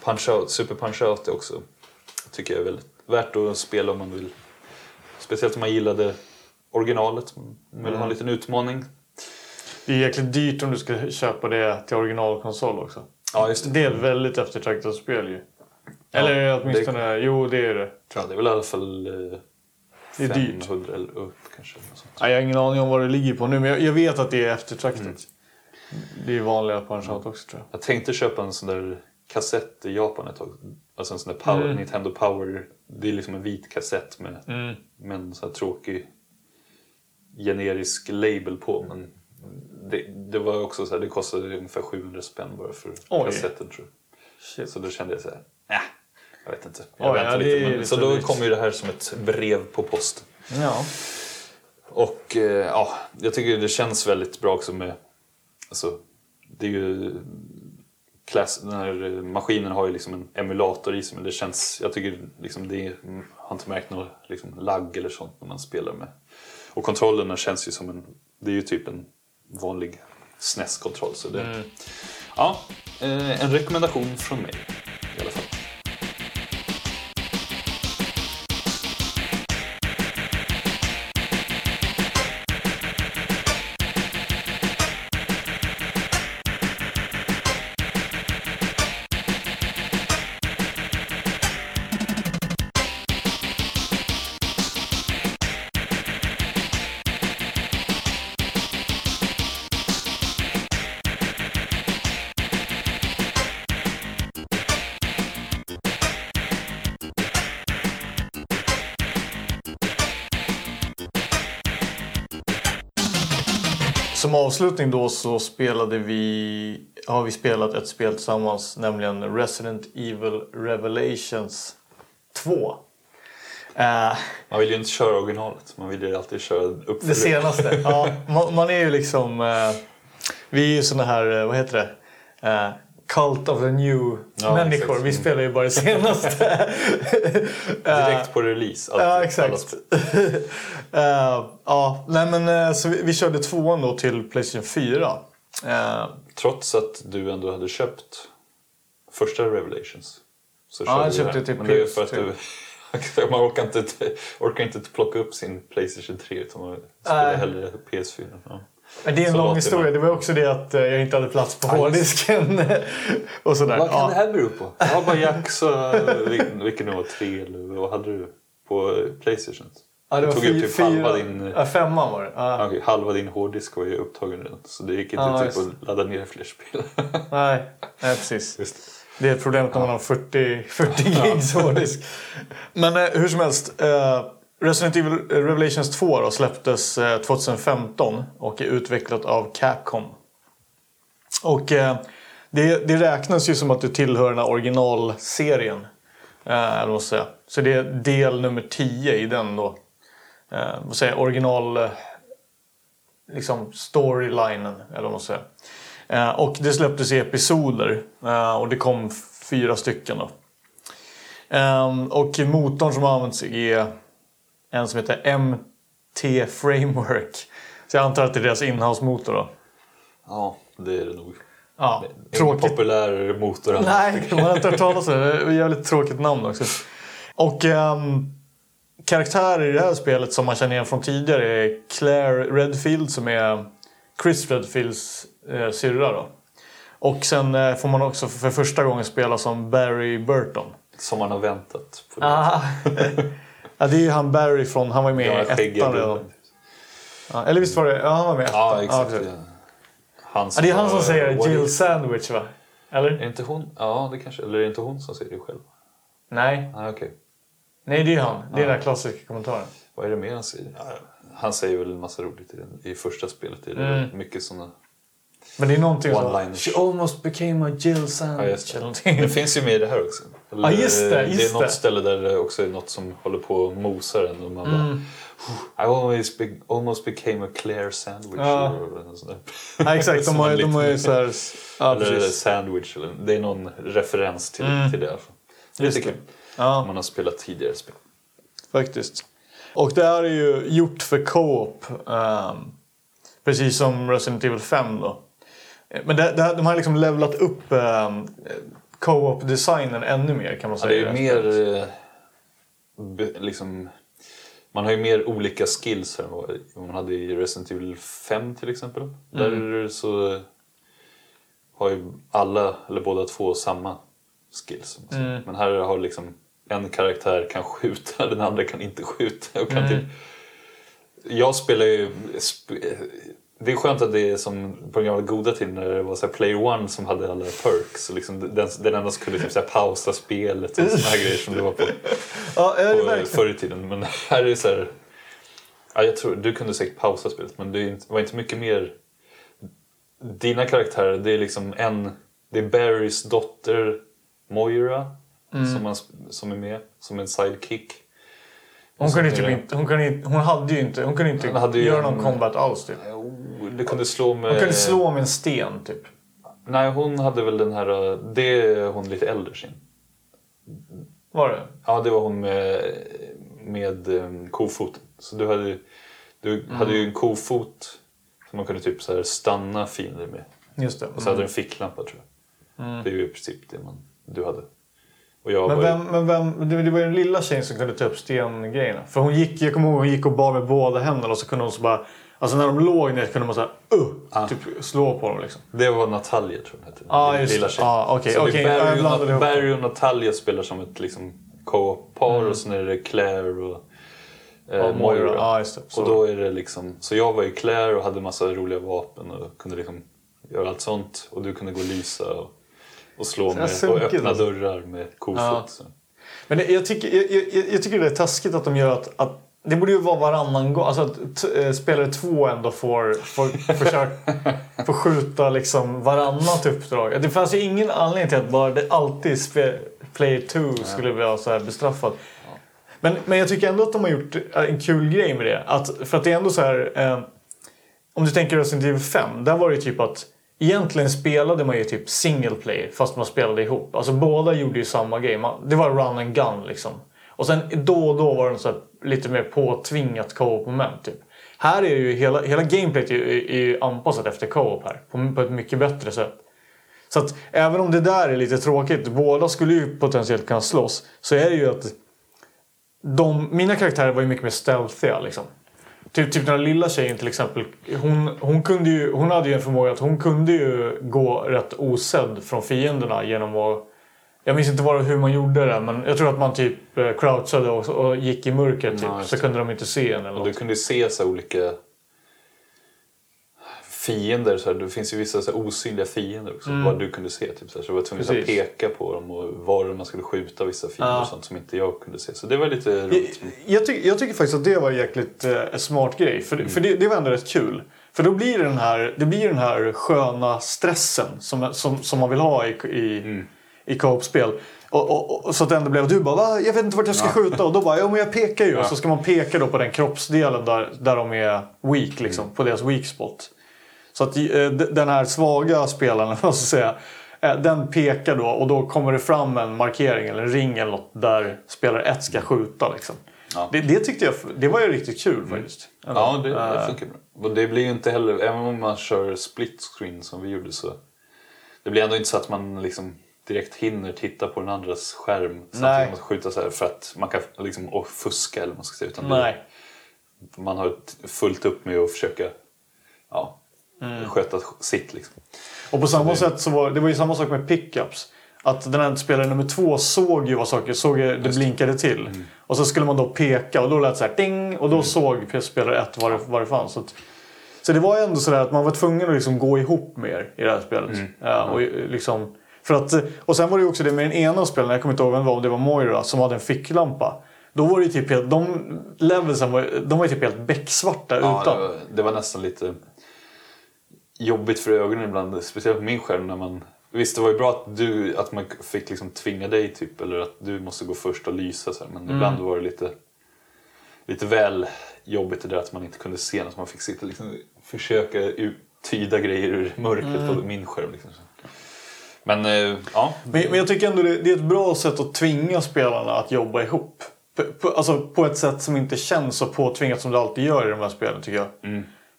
punch out, Super Punch Out är också tycker jag är väldigt värt att spela om man vill. Speciellt om man gillade originalet. Man vill ha en liten utmaning. det är jäkligt dyrt om du ska köpa det till originalkonsol också. Ja, just det. Det är ett väldigt eftertraktat spel ju. Eller åtminstone, jo det är det. Ja, det är väl i alla fall eh, Det är dyrt. 500 eller upp kanske. Ja, jag har ingen aning om vad det ligger på nu, men jag, jag vet att det är eftertraktat. Mm. Det är vanliga punch-out också tror jag. Jag tänkte köpa en sån där kassett i Japan ett tag. Alltså en sån där power, Mm. Nintendo Power. Det är liksom en vit kassett med, med en sån här tråkig generisk label på. Men det, det var också så här, det kostade ungefär 700 spänn bara för Oj. kassetten tror jag. Shit. Så då kände jag så här, äh, jag vet inte. Jag Oj, väntar ja, lite. Men, lite så då kom ju det här som ett brev på posten. Ja. Och eh, ja, jag tycker det känns väldigt bra också med... Alltså, det är ju... Klass, den här maskinen har ju liksom en emulator i sig men det känns... Jag tycker liksom det är, har inte märkt någon liksom lagg eller sånt när man spelar med. Och kontrollerna känns ju som en... Det är ju typ en vanlig SNES-kontroll. Så det, Ja, eh, en rekommendation från mig avslutning då så spelade vi, har vi spelat ett spel tillsammans, nämligen Resident Evil Revelations 2. Eh, Man vill ju inte köra originalet. Man vill ju alltid köra upp det senaste. ja, man, man är ju liksom... Eh, vi är ju såna här, eh, vad heter det? Eh, Cult of the New Ja. Vi spelar ju bara det senaste. Direkt på release. alltid. Ja, exakt. Eh, ja, nej men eh, så vi, vi körde tvåan då till Playstation 4. Eh, Trots att du ändå hade köpt första Revelations. Så Ja, jag köpte det. till Men det är ju för att PS3. du... Man orkar inte, orkar inte plocka upp sin Playstation 3 utan man spelar hellre PS4. Ja. Men det är en lång historia. det. Var också det att eh, jag inte hade plats på Ja, hårddisken. och sådär. Vad kan ja. det här bero på? Jag har bara Jax och vilken, det var, tre eller vad hade du på Playstation? Ja, det var tog upp typ fyra, halva din- Ja, femman var det. Ja. Okej, halva din hårddisk var ju upptagen redan så det gick inte Ja, typ just. att ladda ner fler spel. Nej, nej, precis. Just. Det är ett problem när man har 40, 40 gigs hårddisk. Men eh, hur som helst. Eh, Resident Evil eh, Revelations 2 då, släpptes eh, 2015 och är utvecklat av Capcom. Och eh, det, det räknas ju som att det tillhör den här originalserien. Eh, eller säga. Så det är del nummer 10 i den då. Eh, vad säger original... Eh, liksom storylinen, eller vad man säger. Eh, och det släpptes i episoder eh, och det kom fyra stycken då. Ehm, och motorn som används är en som heter MT Framework. Så jag antar att det är deras inhouse-motor då. Ja, det är det nog. Ja, Ingen tråkigt. populär motor. annars. Nej, man har inte hört talas om det. Det är jävligt tråkigt namn också. Och ehm, karaktärer i det här spelet som man känner igen från tidigare är Claire Redfield som är Chris Redfields eh, syrra då. Och sen eh, får man också för första gången spela som Barry Burton. Som man har väntat på. Ah. ja, det är ju han Barry från, han var ju med i ettan redan. Ja, eller visst var det, ja han var med i ettan. Ja, exakt. ja. Han Ja, det är han som säger Jill Sandwich va? Eller? Är inte hon? Ja, det kanske. Eller är det inte hon som säger det själv? Nej, Nej, okej. nej det är han. Det är den här klassiska kommentaren. Vad är det mer han säger? Ja, Han säger väl en massa roligt i, den, i första spelet. Är det Mm. Mycket sådana. Men det är någonting som... She almost became a Jill Ja, Sandwich. eller det. det finns ju med i det här också. Eller, Ja, just det, Det just är något det. ställe där det också är något som håller på och mosar en. Och man bara, Mm. I always be, almost became a Claire sandwich. Ja. Ja, exakt, de har, de har ju så här... Ja, eller precis. sandwich. Eller, det är någon referens till, Mm. till det. Det Just lite det. kul. Ja, man har spelat tidigare spel. faktiskt. Och det här är ju gjort för co-op. ehm, precis som Resident Evil 5 då. Men det, det, de har liksom levlat upp um, co-op-designen ännu mer kan man Ja, säga. det är ju mer eh, be, liksom... Man har ju mer olika skills här än vad man hade i Resident Evil 5 till exempel. Mm. Där så har ju alla, eller båda två, samma skills. Mm. Men här har liksom en karaktär kan skjuta, den andra kan inte skjuta. Och kan Mm. typ, jag spelar ju... Sp- det är skönt att det är som på den gamla goda tiden när det var så här Player One som hade alla perks. Och liksom den, den enda som kunde typ så här pausa spelet och såna här grejer som det var på, Ja, ja, det är på förr i tiden. Men här är det så här... Ja, jag tror, du kunde säkert pausa spelet men det är var inte mycket mer... Dina karaktärer, det är liksom en... Det är Barrys dotter Moira Mm. som, man, som är med som en sidekick. Hon kunde typ är inte, hon kunde, hon hade ju inte, hon kunde inte Hon hade ju göra en- någon combat alls typ. Du kunde slå med... Hon kunde slå med en sten typ. Nej, hon hade väl den här... Det är hon lite äldre sin. Var det? Ja, det var hon med, med um, kofoten. Så du hade, du Mm. hade ju en kofot som man kunde typ så här stanna fiender med. Just det. Och så hade du en ficklampa tror jag. Mm. Det är ju i princip det man, du hade. Men vem, men vem, det det var ju den lilla tjejen som kunde ta upp stengrejerna. För hon gick, jag kommer ihåg hon gick och bar med båda händerna och så kunde hon så bara... Alltså när de låg ner kunde man såhär uh, Ah. typ slå på dem liksom. Det var Natalia tror jag hon hette. Just lilla tjejen. Ja, okej, Så jag Barry, och, Barry och Natalia spelar som ett liksom, co-op-par Mm. och sen är det Claire och eh, Ja, Moira. Ja, just det. Så. Och då är det liksom, så jag var ju Claire och hade massa roliga vapen och kunde liksom göra allt sånt. Och du kunde gå och lysa och, och slå med och öppna dörrar med kofot. Men jag, tycker, jag, jag, jag tycker det är taskigt att de gör att, att Det borde ju vara varannan gång. Alltså att eh, spelare två ändå får, får, försöka, får skjuta liksom varannat uppdrag. Det fanns ju ingen anledning till att bara det alltid player two skulle vara så här bestraffad. Men, men jag tycker ändå att de har gjort en kul grej med det. Att, för att det är ändå så här... Eh, om du tänker Resident Evil 5, där var det ju typ att egentligen spelade man ju typ single player fast man spelade ihop. Alltså båda gjorde ju samma grej. Man, det var run and gun liksom. Och sen då och då var det så här, lite mer påtvingat co-op-moment typ. Här är ju hela, hela gameplayet är, ju- är ju anpassat efter co-op här. På, på ett mycket bättre sätt. Så att även om det där är lite tråkigt, båda skulle ju potentiellt kunna slåss. Så är det ju att de, mina karaktärer var ju mycket mer stealthiga liksom. Typ, typ den här lilla tjejen till exempel. Hon, hon, kunde ju, hon hade ju en förmåga att hon kunde ju gå rätt osedd från fienderna genom att... Jag minns inte vad, hur man gjorde det men jag tror att man typ eh, crouchade och, och gick i mörker typ. Så kunde de inte se en eller Och du kunde se så olika fiender. Så här, det finns ju vissa så här osynliga fiender också. Vad du kunde se. Typ, så, här, så du var tvungen att Mm. Peka på dem och var man skulle skjuta vissa fiender Ja. och sånt som inte jag kunde se. Så det var lite Jag, roligt. jag, tycker, jag tycker faktiskt att det var en jäkligt eh, smart grej. För, Mm. för det, det var ändå rätt kul. För då blir det den här, det blir den här sköna stressen som, som, som man vill ha i, i, Mm. I co-op-spel. Och, och, och, så att det ändå blev du bara Va? “Jag vet inte vart jag ska skjuta” och då bara “Ja men jag pekar ju” och så ska man peka då på den kroppsdelen där, där de är weak liksom. Mm. På deras weak spot. Så att eh, den här svaga spelaren, vad ska säga, eh, den pekar då och då kommer det fram en markering eller en ring eller något där spelare 1 ska skjuta. Liksom. Ja. Det, det tyckte jag det var ju riktigt kul faktiskt. Ändå. Ja, det, det Eh, funkar bra. Och det blir ju inte heller, även om man kör split screen som vi gjorde så det blir ändå inte så att man liksom direkt hinner titta på den andras skärm samtidigt Nej. som man ska skjuta så för att man kan liksom fuska eller vad man ska säga. Utan det- Nej. man har fullt upp med att försöka ja, Mm. sköta sitt liksom. Och på samma sätt så var det var ju samma sak med pickups. Att den här spelaren nummer två såg ju vad saker, såg det blinkade till. Och så skulle man då peka och då lät det så här ding och då såg spelare ett vad det, vad det fanns. Så, så det var ju ändå sådär att man var tvungen att liksom gå ihop mer i det här spelet. Ja, och liksom, för att, och sen var det ju också det med den ena spelaren, jag kommer inte ihåg vem det var, om det var Moira, som hade en ficklampa. Då var det typ helt, de levelsen var, de var ju typ helt becksvarta Ja, utan. det, var, det var nästan lite jobbigt för ögonen ibland, speciellt på min skärm. När man, visst, det var ju bra att, du, att man fick liksom tvinga dig typ, eller att du måste gå först och lysa. Så här, men ibland var det lite, lite väl jobbigt det där att man inte kunde se något. Man fick sitta och liksom, försöka tyda grejer ur mörkret på min skärm. Liksom. Men eh, ja, Men, men jag tycker ändå det, det är ett bra sätt att tvinga spelarna att jobba ihop. På, på, alltså på ett sätt som inte känns så påtvingat som det alltid gör i de här spelen tycker jag.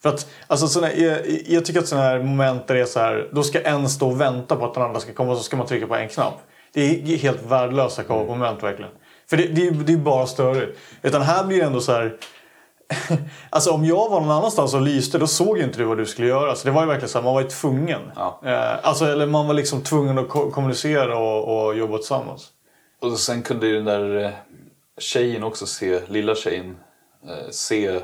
För att, alltså, såna, jag, jag tycker att sådana här moment där det är så här, då ska en stå och vänta på att den andra ska komma och så ska man trycka på en knapp. Det är helt värdelösa co-op-moment verkligen. För det, det, är- det är bara störigt. Utan här blir det ändå så här... Alltså om jag var någon annanstans och lyste då såg ju inte du vad du skulle göra. Så det var ju verkligen så här, man var ju tvungen. Ja. Eh, alltså, eller man var liksom tvungen att ko- kommunicera och, och jobba tillsammans. Och sen kunde ju den där eh, tjejen också se, lilla tjejen, eh, se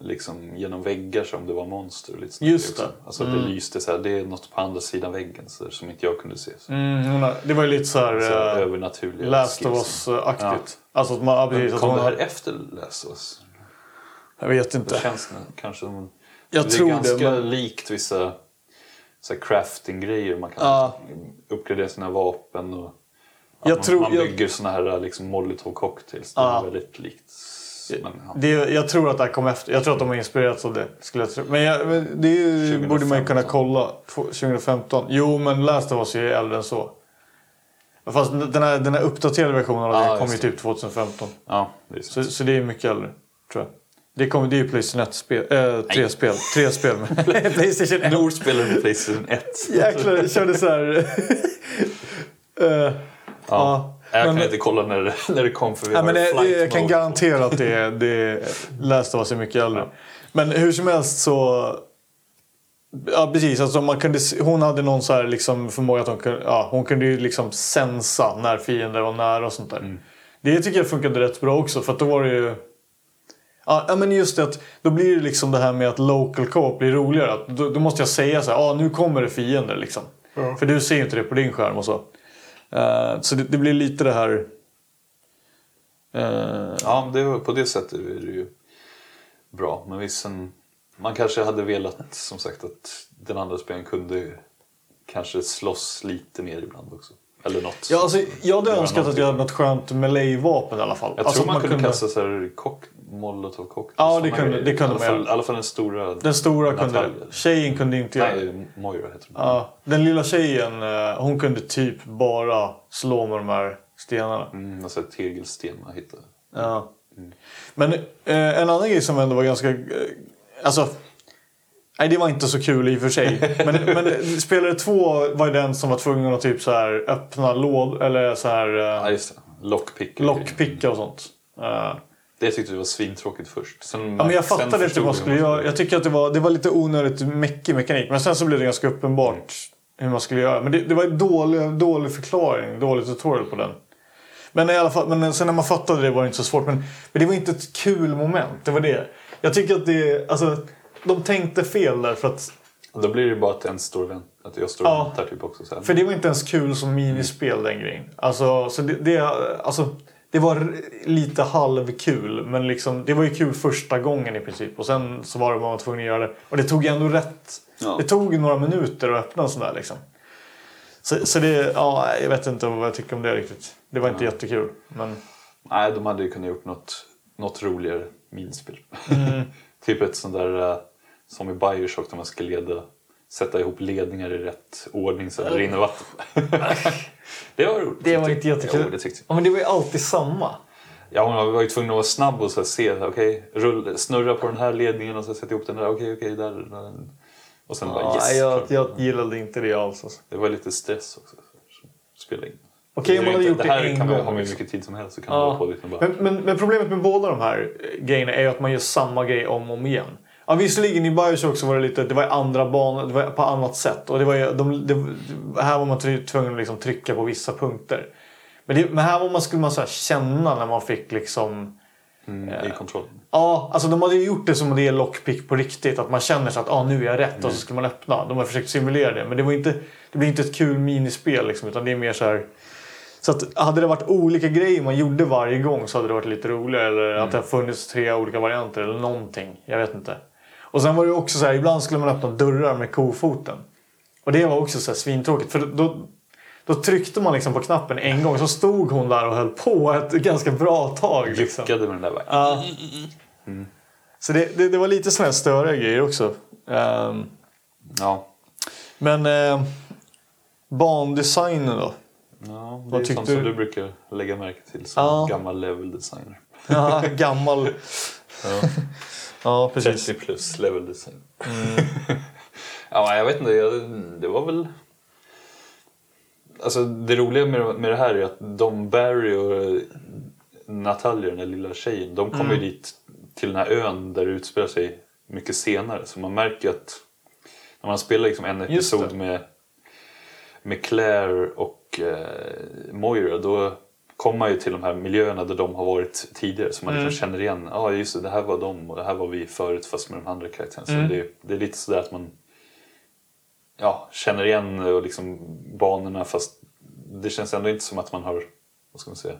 liksom genom väggar som det var monster. sånt Just det. Alltså att det lyste så här, det är något på andra sidan väggen så där, som inte jag kunde se. Mm, det var ju lite så här... så här eh, övernaturliga Last of. Us-aktigt. Alltså att man... Ja, precis, Kom det här efter Last of Us? Jag vet Det inte. känns det kanske som... Jag det tror är det, ganska men- likt vissa crafting-grejer. Man kan Ja. uppgradera sina vapen och... Jag man, tror- man jag- bygger såna här liksom molotov cocktails. Det Ja. är väldigt likt. Men, ja. Det, jag tror att det här kom efter. Jag tror att de har inspirerats av det. Skulle jag tro. Men, jag, men det ju- 2015. borde man ju kunna kolla. Två- 2015. Jo, men Last of Us är ju äldre än så. Fast den här, den här uppdaterade versionen av det kom ju det. typ 2015. ja, det. Så, så det är mycket äldre, tror jag. Det, kom, det är ju Playstation 1-spel. Äh, tre spel. Tre spel med Playstation 1. Nord spelar på Playstation 1. Jäklar, jag körde så här... Eh, Ja. ja. Jag kan Men- inte kolla när det, när det kom för vi Ja, har men det, flight jag kan garantera att det, det of Us är mycket äldre. Men hur som helst så... Ja precis, alltså man kunde, hon hade någon så här liksom förmåga att hon kunde, ja, hon kunde ju liksom sensa när fiender var nära och sånt där. Mm. Det tycker jag funkade rätt bra också för att då var det ju... Ja ja, men just det att då blir det liksom det här med att local co-op blir roligare. Att då, då måste jag säga så här, ah, nu kommer det fiender liksom. För du ser ju inte det på din skärm och så. Eh, så det, det blir lite det här... eh, Ja, det på det sättet är det ju bra. Men visst, sen, man kanske hade velat som sagt att den andra spelaren kunde kanske slåss lite mer ibland också. Eller något. Ja, alltså, jag hade önskat att jag hade något skönt melee-vapen i alla fall. Jag alltså, tror att man, kunde kasta så här kock, molotov cocktails. Ja, det kunde- det kunde man göra. I alla fall den stora. Den stora kunde Natalia. Tjejen kunde inte göra det. Nej, Moira heter hon. Ja, den lilla tjejen, eh, hon kunde typ bara slå med de här stenarna. Mm, alltså tegelsten man hittade. Ja. Men eh, en annan grej som ändå var ganska... Eh, alltså... Nej, det var inte så kul i och för sig. Men, men spelare två var ju den som var tvungen att typ så här öppna låd eller så här Ja, eh, just det. Lockpick. lockpicka och sånt. Eh, Det tyckte vi var svintråkigt först. Sen, Ja, men jag fattade inte vad man skulle göra. Jag tycker att det var, det var lite onödigt mäckig mekanik. Men sen så blev det ganska uppenbart hur man skulle göra. Men det, det var en dålig, dålig förklaring, dålig tutorial på den. Men i alla fall, men sen när man fattade det var det inte så svårt. Men, men det var inte ett kul moment, det var det. Jag tycker att det, alltså, de tänkte fel där för att Då blir det bara att en och väntar. Att jag står och Ja. väntar typ också. Så här. För det var inte ens kul som minispel den grejen. Alltså, så det, det, alltså, det var lite halvkul. Men liksom, det var ju kul första gången i princip. Och sen så var det var tvungen att göra det. Och det tog ju ändå rätt. Ja. Det tog några minuter att öppna en sån där liksom. Så, så det, ja, jag vet inte vad jag tycker om det riktigt. Det var inte jättekul. Men Nej, de hade ju kunnat gjort något, något roligare minispel. Mm. typ ett sånt där uh, som i Bioshock där man ska leda, sätta ihop ledningar i rätt ordning så att det rinner vatten. det var roligt. det var inte jättekul. Jo, det tyckte jag. Ja, men det var ju alltid samma. Ja, man var ju tvungen att vara snabb och så här se, okej, rull, snurra på den här ledningen och så sätta ihop den där, okej, okej, där, där. Och sen bara Ja, yes. jag, jag gillade inte det alls. Alltså. Det var lite stress också. Så Spela in. Okej, om man hade gjort det, här en kan man ha hur liksom. mycket tid som helst så kan man Ja. hålla på och bara... Men, men, men problemet med båda de här eh, grejerna är ju att man gör samma grej om och om igen. Ja, visserligen i Bioshock så var det lite, det var andra banor, det var på annat sätt. Och det var ju, de, det, här var man tvungen att liksom trycka på vissa punkter. Men, det, men här var man, skulle man så känna när man fick liksom... Mm, I kontroll. Ja, alltså de hade ju gjort det som om det är lockpick på riktigt. Att man känner så att ah, nu är jag rätt och så ska man öppna. De har försökt simulera det. Men det, var inte, det blir inte ett kul minispel liksom, utan det är mer så här... Så att hade det varit olika grejer man gjorde varje gång så hade det varit lite roligare. Eller att det funnits tre olika varianter eller någonting. Jag vet inte. Och sen var det också så här, ibland skulle man öppna dörrar med kofoten. Och det var också så här svintråkigt. För då, då tryckte man liksom på knappen en gång så stod hon där och höll på ett ganska bra tag. Liksom. Lyckade med den där va? Ja. Så det, det, det var lite sådana störiga grejer också. Ehm, Ja. men eh, bandesignen då? ja det Vad är sånt som du? du brukar lägga märke till som Ja. gammal level designer. Ja, gammal. Ja. Ja, precis. 30 plus level design. Mm. ja, jag vet inte. Det var väl... Alltså det roliga med, med det här är att de Barry och Natalia, den där lilla tjejen, de kommer ju Mm. dit till den här ön där det utspelar sig mycket senare. Så man märker att när man spelar liksom en episod med, med Claire och eh, Moira då kommer man ju till de här miljöerna där de har varit tidigare. Så man liksom Mm. känner igen, ja ah, just det, det här var de och det här var vi förut fast med de andra karaktärerna. Mm. Så det, det är lite sådär att man ja, känner igen och liksom banorna fast det känns ändå inte som att man har, vad ska man säga,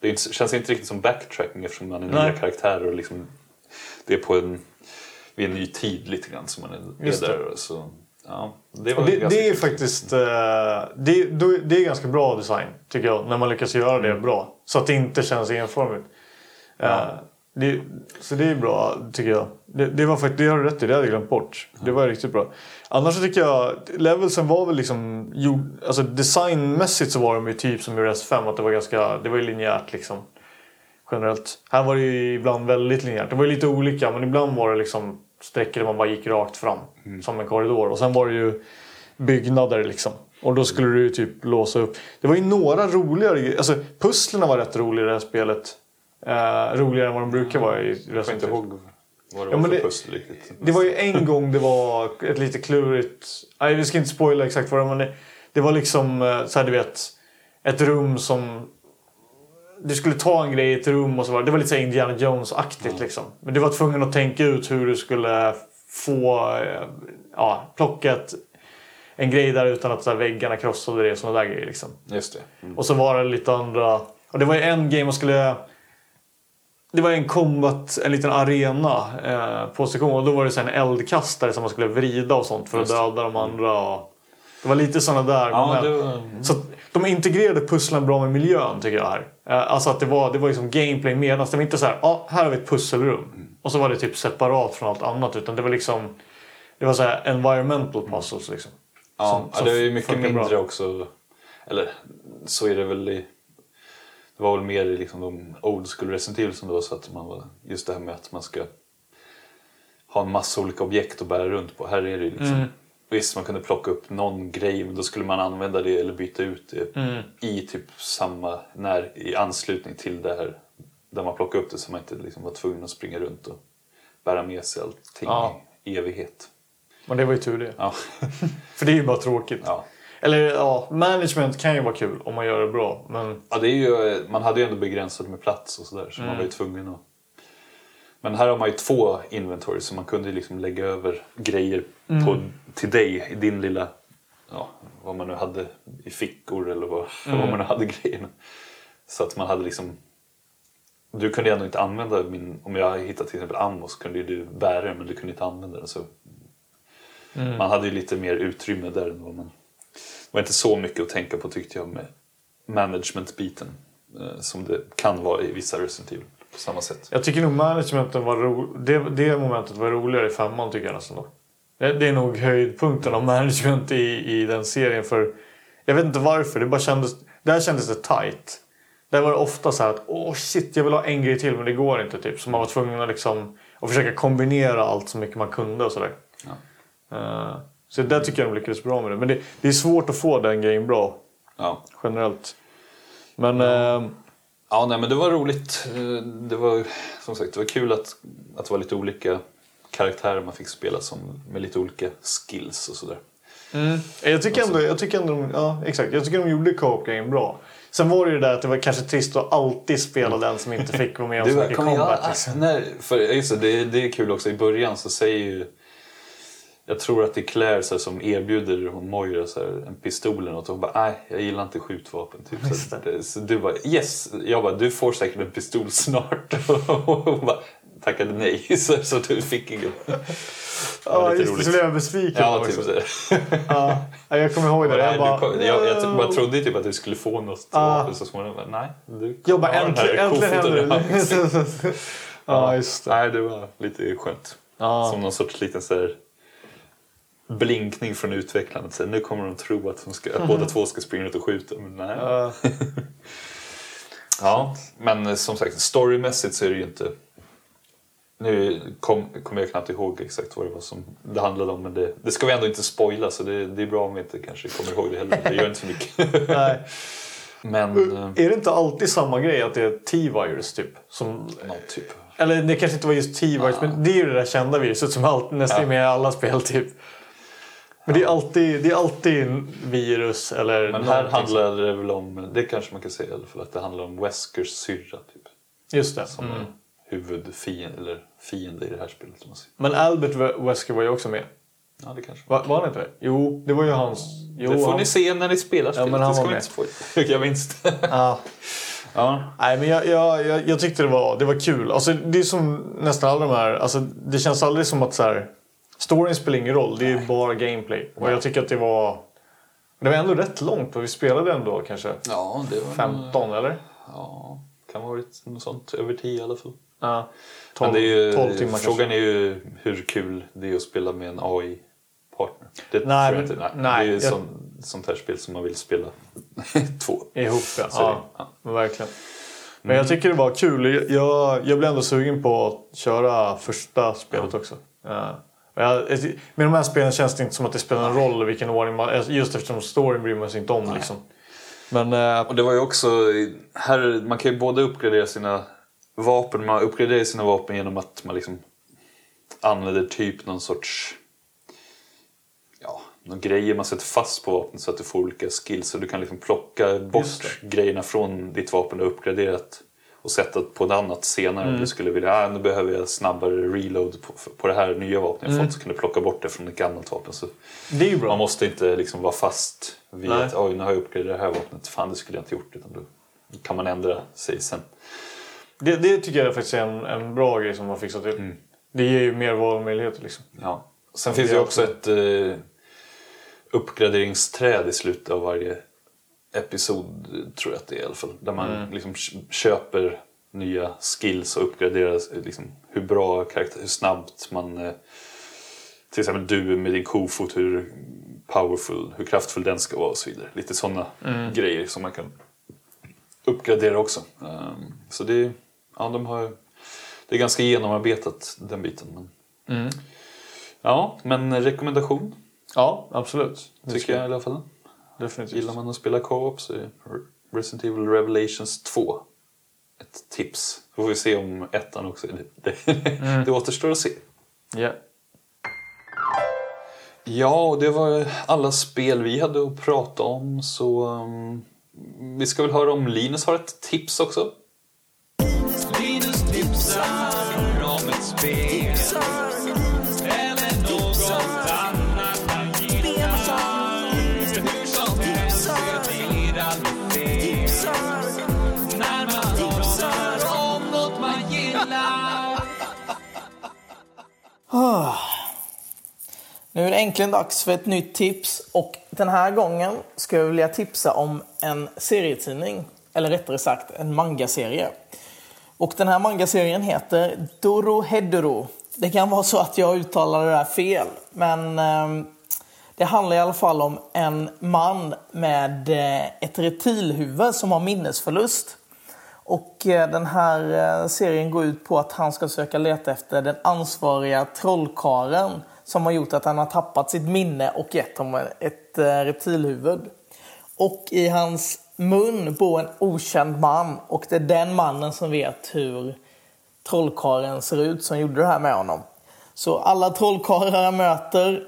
det inte, känns inte riktigt som backtracking eftersom man är nya Nej. karaktärer och liksom det är på en, vid en ny tid lite grann som man är, är där. Så, ja, det, var det, det är faktiskt eh, det, det är ganska bra design tycker jag. När man lyckas göra det bra. Så att det inte känns enformigt. Eh, det, så det är bra tycker jag. Det, det var faktiskt, det har du rätt i, det hade jag glömt bort. Det var riktigt bra. Annars så tycker jag levelsen var väl liksom alltså designmässigt så var de ju typ som i Rest 5 att det var ganska, det var ju linjärt liksom. Generellt. Här var det ju ibland väldigt linjärt. Det var ju lite olika men ibland var det liksom sträckor där man bara gick rakt fram. Som en korridor. Och sen var det ju byggnader liksom. Och då skulle du ju typ låsa upp. Det var ju några roligare. Alltså pusslerna var rätt roliga i det här spelet. Eh, roligare än vad de brukar vara i Jag kommer Resident inte ihåg vad det Ja, var för det- pussel riktigt. Det var ju en gång det var ett lite klurigt... Nej, vi ska inte spoila exakt vad det var. Men det, det var liksom eh, så här, du vet. Ett rum som... Du skulle ta en grej i ett rum och så var det var lite så Indiana Jones-aktigt liksom. Men du var tvungen att tänka ut hur du skulle få... eh, Ja, plocka ett, en grej där utan att så här, väggarna krossade det och sådana där grejer liksom. Just det. Mm. Och så var det lite andra... Och det var ju en grej man skulle... det var en combat, en liten arena eh, på sektionen och då var det så en eldkastare som man skulle vrida och sånt för att Just det. döda de andra. Och det var lite sådana där Ja, moment. det var- Så att de integrerade pusslen bra med miljön tycker jag här. Eh, Alltså att det var, det var liksom gameplay medan det var inte så här, ja här har vi ett pusselrum. Och så var det typ separat från allt annat utan det var liksom det var så här environmental puzzles liksom. Ja, Som- som det är ju mycket funkar bra. mindre också. Eller så är det väl i... Det var väl mer i liksom de old school Resident som det var så att man var... Just det här med att man ska ha en massa olika objekt att bära runt på. Här är det liksom... Mm. Visst, man kunde plocka upp någon grej men då skulle man använda det eller byta ut det Mm. i typ samma... När, I anslutning till det här där man plockade upp det så man inte liksom var tvungen att springa runt och bära med sig allting Ja. i evighet. Men det var ju tur det. Ja. För det är ju bara tråkigt. ja. Eller ja, management kan ju vara kul om man gör det bra. Men Ja, det är ju, man hade ju ändå begränsat med plats och sådär så man var ju tvungen att... Men här har man ju två inventory så man kunde liksom lägga över grejer på, till dig i din lilla... Ja, vad man nu hade i fickor eller vad, vad man nu hade grejerna. Så att man hade liksom... Du kunde ändå inte använda min... Om jag hittade till exempel ammo så kunde du bära den men du kunde inte använda den. Så Man hade ju lite mer utrymme där än vad man... Det var inte så mycket att tänka på tyckte jag med management-biten. Eh, som det kan vara i vissa Resident Evil på samma sätt. jag tycker nog managementen var ro- det, det momentet var roligare i femman tycker jag nästan då. Det, det är nog höjdpunkten av management i, i den serien för jag vet inte varför, det bara kändes, där kändes det tight. Där var det ofta så här att åh shit jag vill ha en grej till men det går inte typ. Så man var tvungen att liksom att försöka kombinera allt så mycket man kunde och sådär. Eh, så där tycker jag de lyckades bra med det. Men det, det är svårt att få den grejen bra Ja. generellt. Men ehm, Ja, nej, men det var roligt. Eh, Det var som sagt det var kul att, att det var lite olika karaktärer man fick spela som, med lite olika skills och sådär. Jag tycker ändå, jag tycker ändå ja, exakt. Jag tycker de gjorde co-op-grejen bra. Sen var det ju det där att det var kanske trist att alltid spela den som inte fick vara med om så mycket combat. ah, Liksom. nej, för, just det, det är kul också. I början så säger ju... Jag tror att det är Claire så här, som erbjuder hon Moira så här, en pistol eller något. Och hon bara, nej jag gillar inte skjutvapen. Typ. Så, det, så du bara, yes! Jag bara, du får säkert en pistol snart. Och hon bara, tackade nej. Så, så du fick ingen. Det Ja, just det. roligt. Så blev jag besviken Ja, typ så. Ja, ja, jag kommer ihåg det. Jag bara, kom- jag, jag, man trodde typ att du skulle få något Ah. vapen så småningom. Nej, du Jag bara, äntligen, äntligen händer det. Ja, just det. Nej, det var lite skönt. Ja. Som någon sorts liten så här blinkning från utvecklarna. Så nu kommer de tro att, de ska, att båda två ska springa ut och skjuta. Men nej. Ja. Ja, men eh, som sagt, storymässigt så är det ju inte... Nu kom- kommer jag knappt ihåg exakt vad det var som det handlade om. Men det, det ska vi ändå inte spoila så det, det är bra om vi inte kanske kommer ihåg det heller. Det gör inte så mycket. Nej. Men... eh, Är det inte alltid samma grej att det är T-virus typ? Som, typ. eller det kanske inte var just T-virus men det är ju det där kända viruset som alltid, nästan är med i alla spel typ. Men det är alltid, det är alltid en virus eller Men här handlar det väl om, det kanske man kan säga i alla fall, att det handlar om Weskers syrra typ. Just det. Som Mm. är huvudfiende, eller fiende i det här spelet. Man säger. Men Albert We- Wesker var ju också med. Ja, det kanske. Va, var han inte det? Jo, det var ju hans... Jo, det får han... ni se när ni spelar spelet. men han var med. inte. Jag minns det. Ja. ja. Nej, men jag, jag, jag, jag tyckte det var, det var kul. Alltså, det är som nästan alla de här... Alltså, det känns aldrig som att så här, storyn spelar ingen roll. Det är bara gameplay. Och jag tycker att det var... Det var ändå rätt långt och vi spelade ändå kanske ja, det var 15 eller? Ja, kan ha varit något sånt. Över 10 i alla fall. Ja. 12, Men det är ju, 12 timmar frågan kanske. är ju hur kul det är att spela med en AI-partner. Det Nej, tror jag inte. Nej. nej, det är ju jag- sån, sånt här spel som man vill spela två. Ihop ja. Ja. ja. Men verkligen. Men jag tycker det var kul. Jag, jag blev ändå sugen på att köra första spelet också. Ja. Och Jag, med de här spelen känns det inte som att det spelar en roll vilken ordning man... Just eftersom storyn bryr man sig inte om liksom. Men... eh, Och det var ju också, här, man kan ju både uppgradera sina vapen, man uppgraderar sina vapen genom att man liksom använder typ någon sorts ja, någon grejer man sätter fast på vapnet så att du får olika skills. Så du kan liksom plocka bort grejerna från ditt vapen du har uppgraderat och sätta på ett annat senare Mm. om du skulle vilja, ah, nu behöver jag snabbare reload på, på det här nya vapnet jag Mm. fått. Så kan du plocka bort det från ett gammalt vapen. Så det är bra. man måste inte liksom vara fast vid Nej. att oj, nu har jag uppgraderat det här vapnet. Fan, det skulle jag inte gjort. Utan då kan man ändra sig sen. Det, det tycker jag faktiskt är en, en bra grej som har fixat till. Mm. Det ger ju mer valmöjligheter liksom. Ja. Sen finns det ju också ett eh, uppgraderingsträd i slutet av varje episod, tror jag att det är i alla fall. Där man liksom k- köper nya skills och uppgraderar liksom, hur bra karaktär, hur snabbt man... Eh, till exempel du med din kofot, hur powerful, hur kraftfull den ska vara och så vidare. Lite sådana grejer som man kan uppgradera också. Ehm, så det, ja, de har, det är ganska genomarbetat den biten. Men, Ja, men rekommendation Ja, absolut. Tycker jag i alla fall. Definitivt. Gillar man att spela co-op så är Resident Evil Revelations 2 ett tips. Får vi se om ettan också är det. Det, det återstår att se. Ja. Ja, och det var alla spel vi hade att prata om. Så um, vi ska väl höra om Linus har ett tips också. Ah. Nu är det äntligen dags för ett nytt tips och den här gången ska jag vilja tipsa om en serietidning. Eller rättare sagt en mangaserie. Och den här mangaserien heter Doro Hedoro. Det kan vara så att jag uttalar det där fel. Men ehm, det handlar i alla fall om en man med eh, ett reptilhuvud som har minnesförlust. Och eh, den här eh, serien går ut på att han ska söka leta efter den ansvariga trollkaren som har gjort att han har tappat sitt minne och gett honom ett eh, reptilhuvud. Och i hans mun bor en okänd man och det är den mannen som vet hur trollkaren ser ut som gjorde det här med honom. Så alla trollkarlar han möter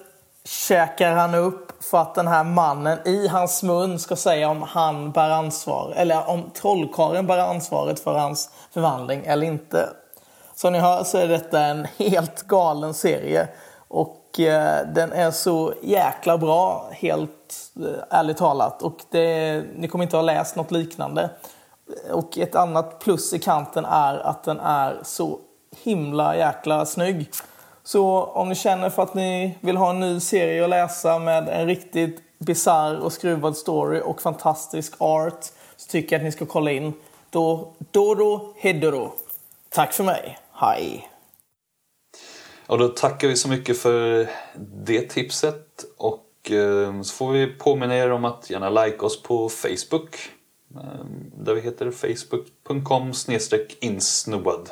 käkar han upp för att den här mannen i hans mun ska säga om han bär ansvar, eller om trollkaren bär ansvaret för hans förvandling eller inte. Som ni hör så är detta en helt galen serie. Och eh, den är så jäkla bra, helt eh, ärligt talat. Och det, ni kommer inte ha läst något liknande. Och ett annat plus i kanten är att den är så himla jäkla snygg. Så om ni känner för att ni vill ha en ny serie att läsa med en riktigt bizarr och skruvad story och fantastisk art så tycker jag att ni ska kolla in då Doro Hedoro. Tack för mig. Hej! Och då tackar vi så mycket för det tipset. Och eh, så får vi påminna er om att gärna like oss på Facebook. Eh, där vi heter facebook.com insnoad.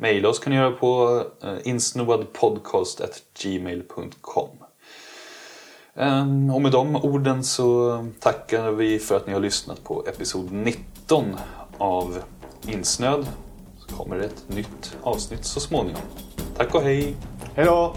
Maila oss kan ni göra på eh, insnoadpodcast.gmail.com ehm, och med de orden så tackar vi för att ni har lyssnat på episod 19 av Insnöd. Så kommer det ett nytt avsnitt så småningom. Tack och hej! Hej då!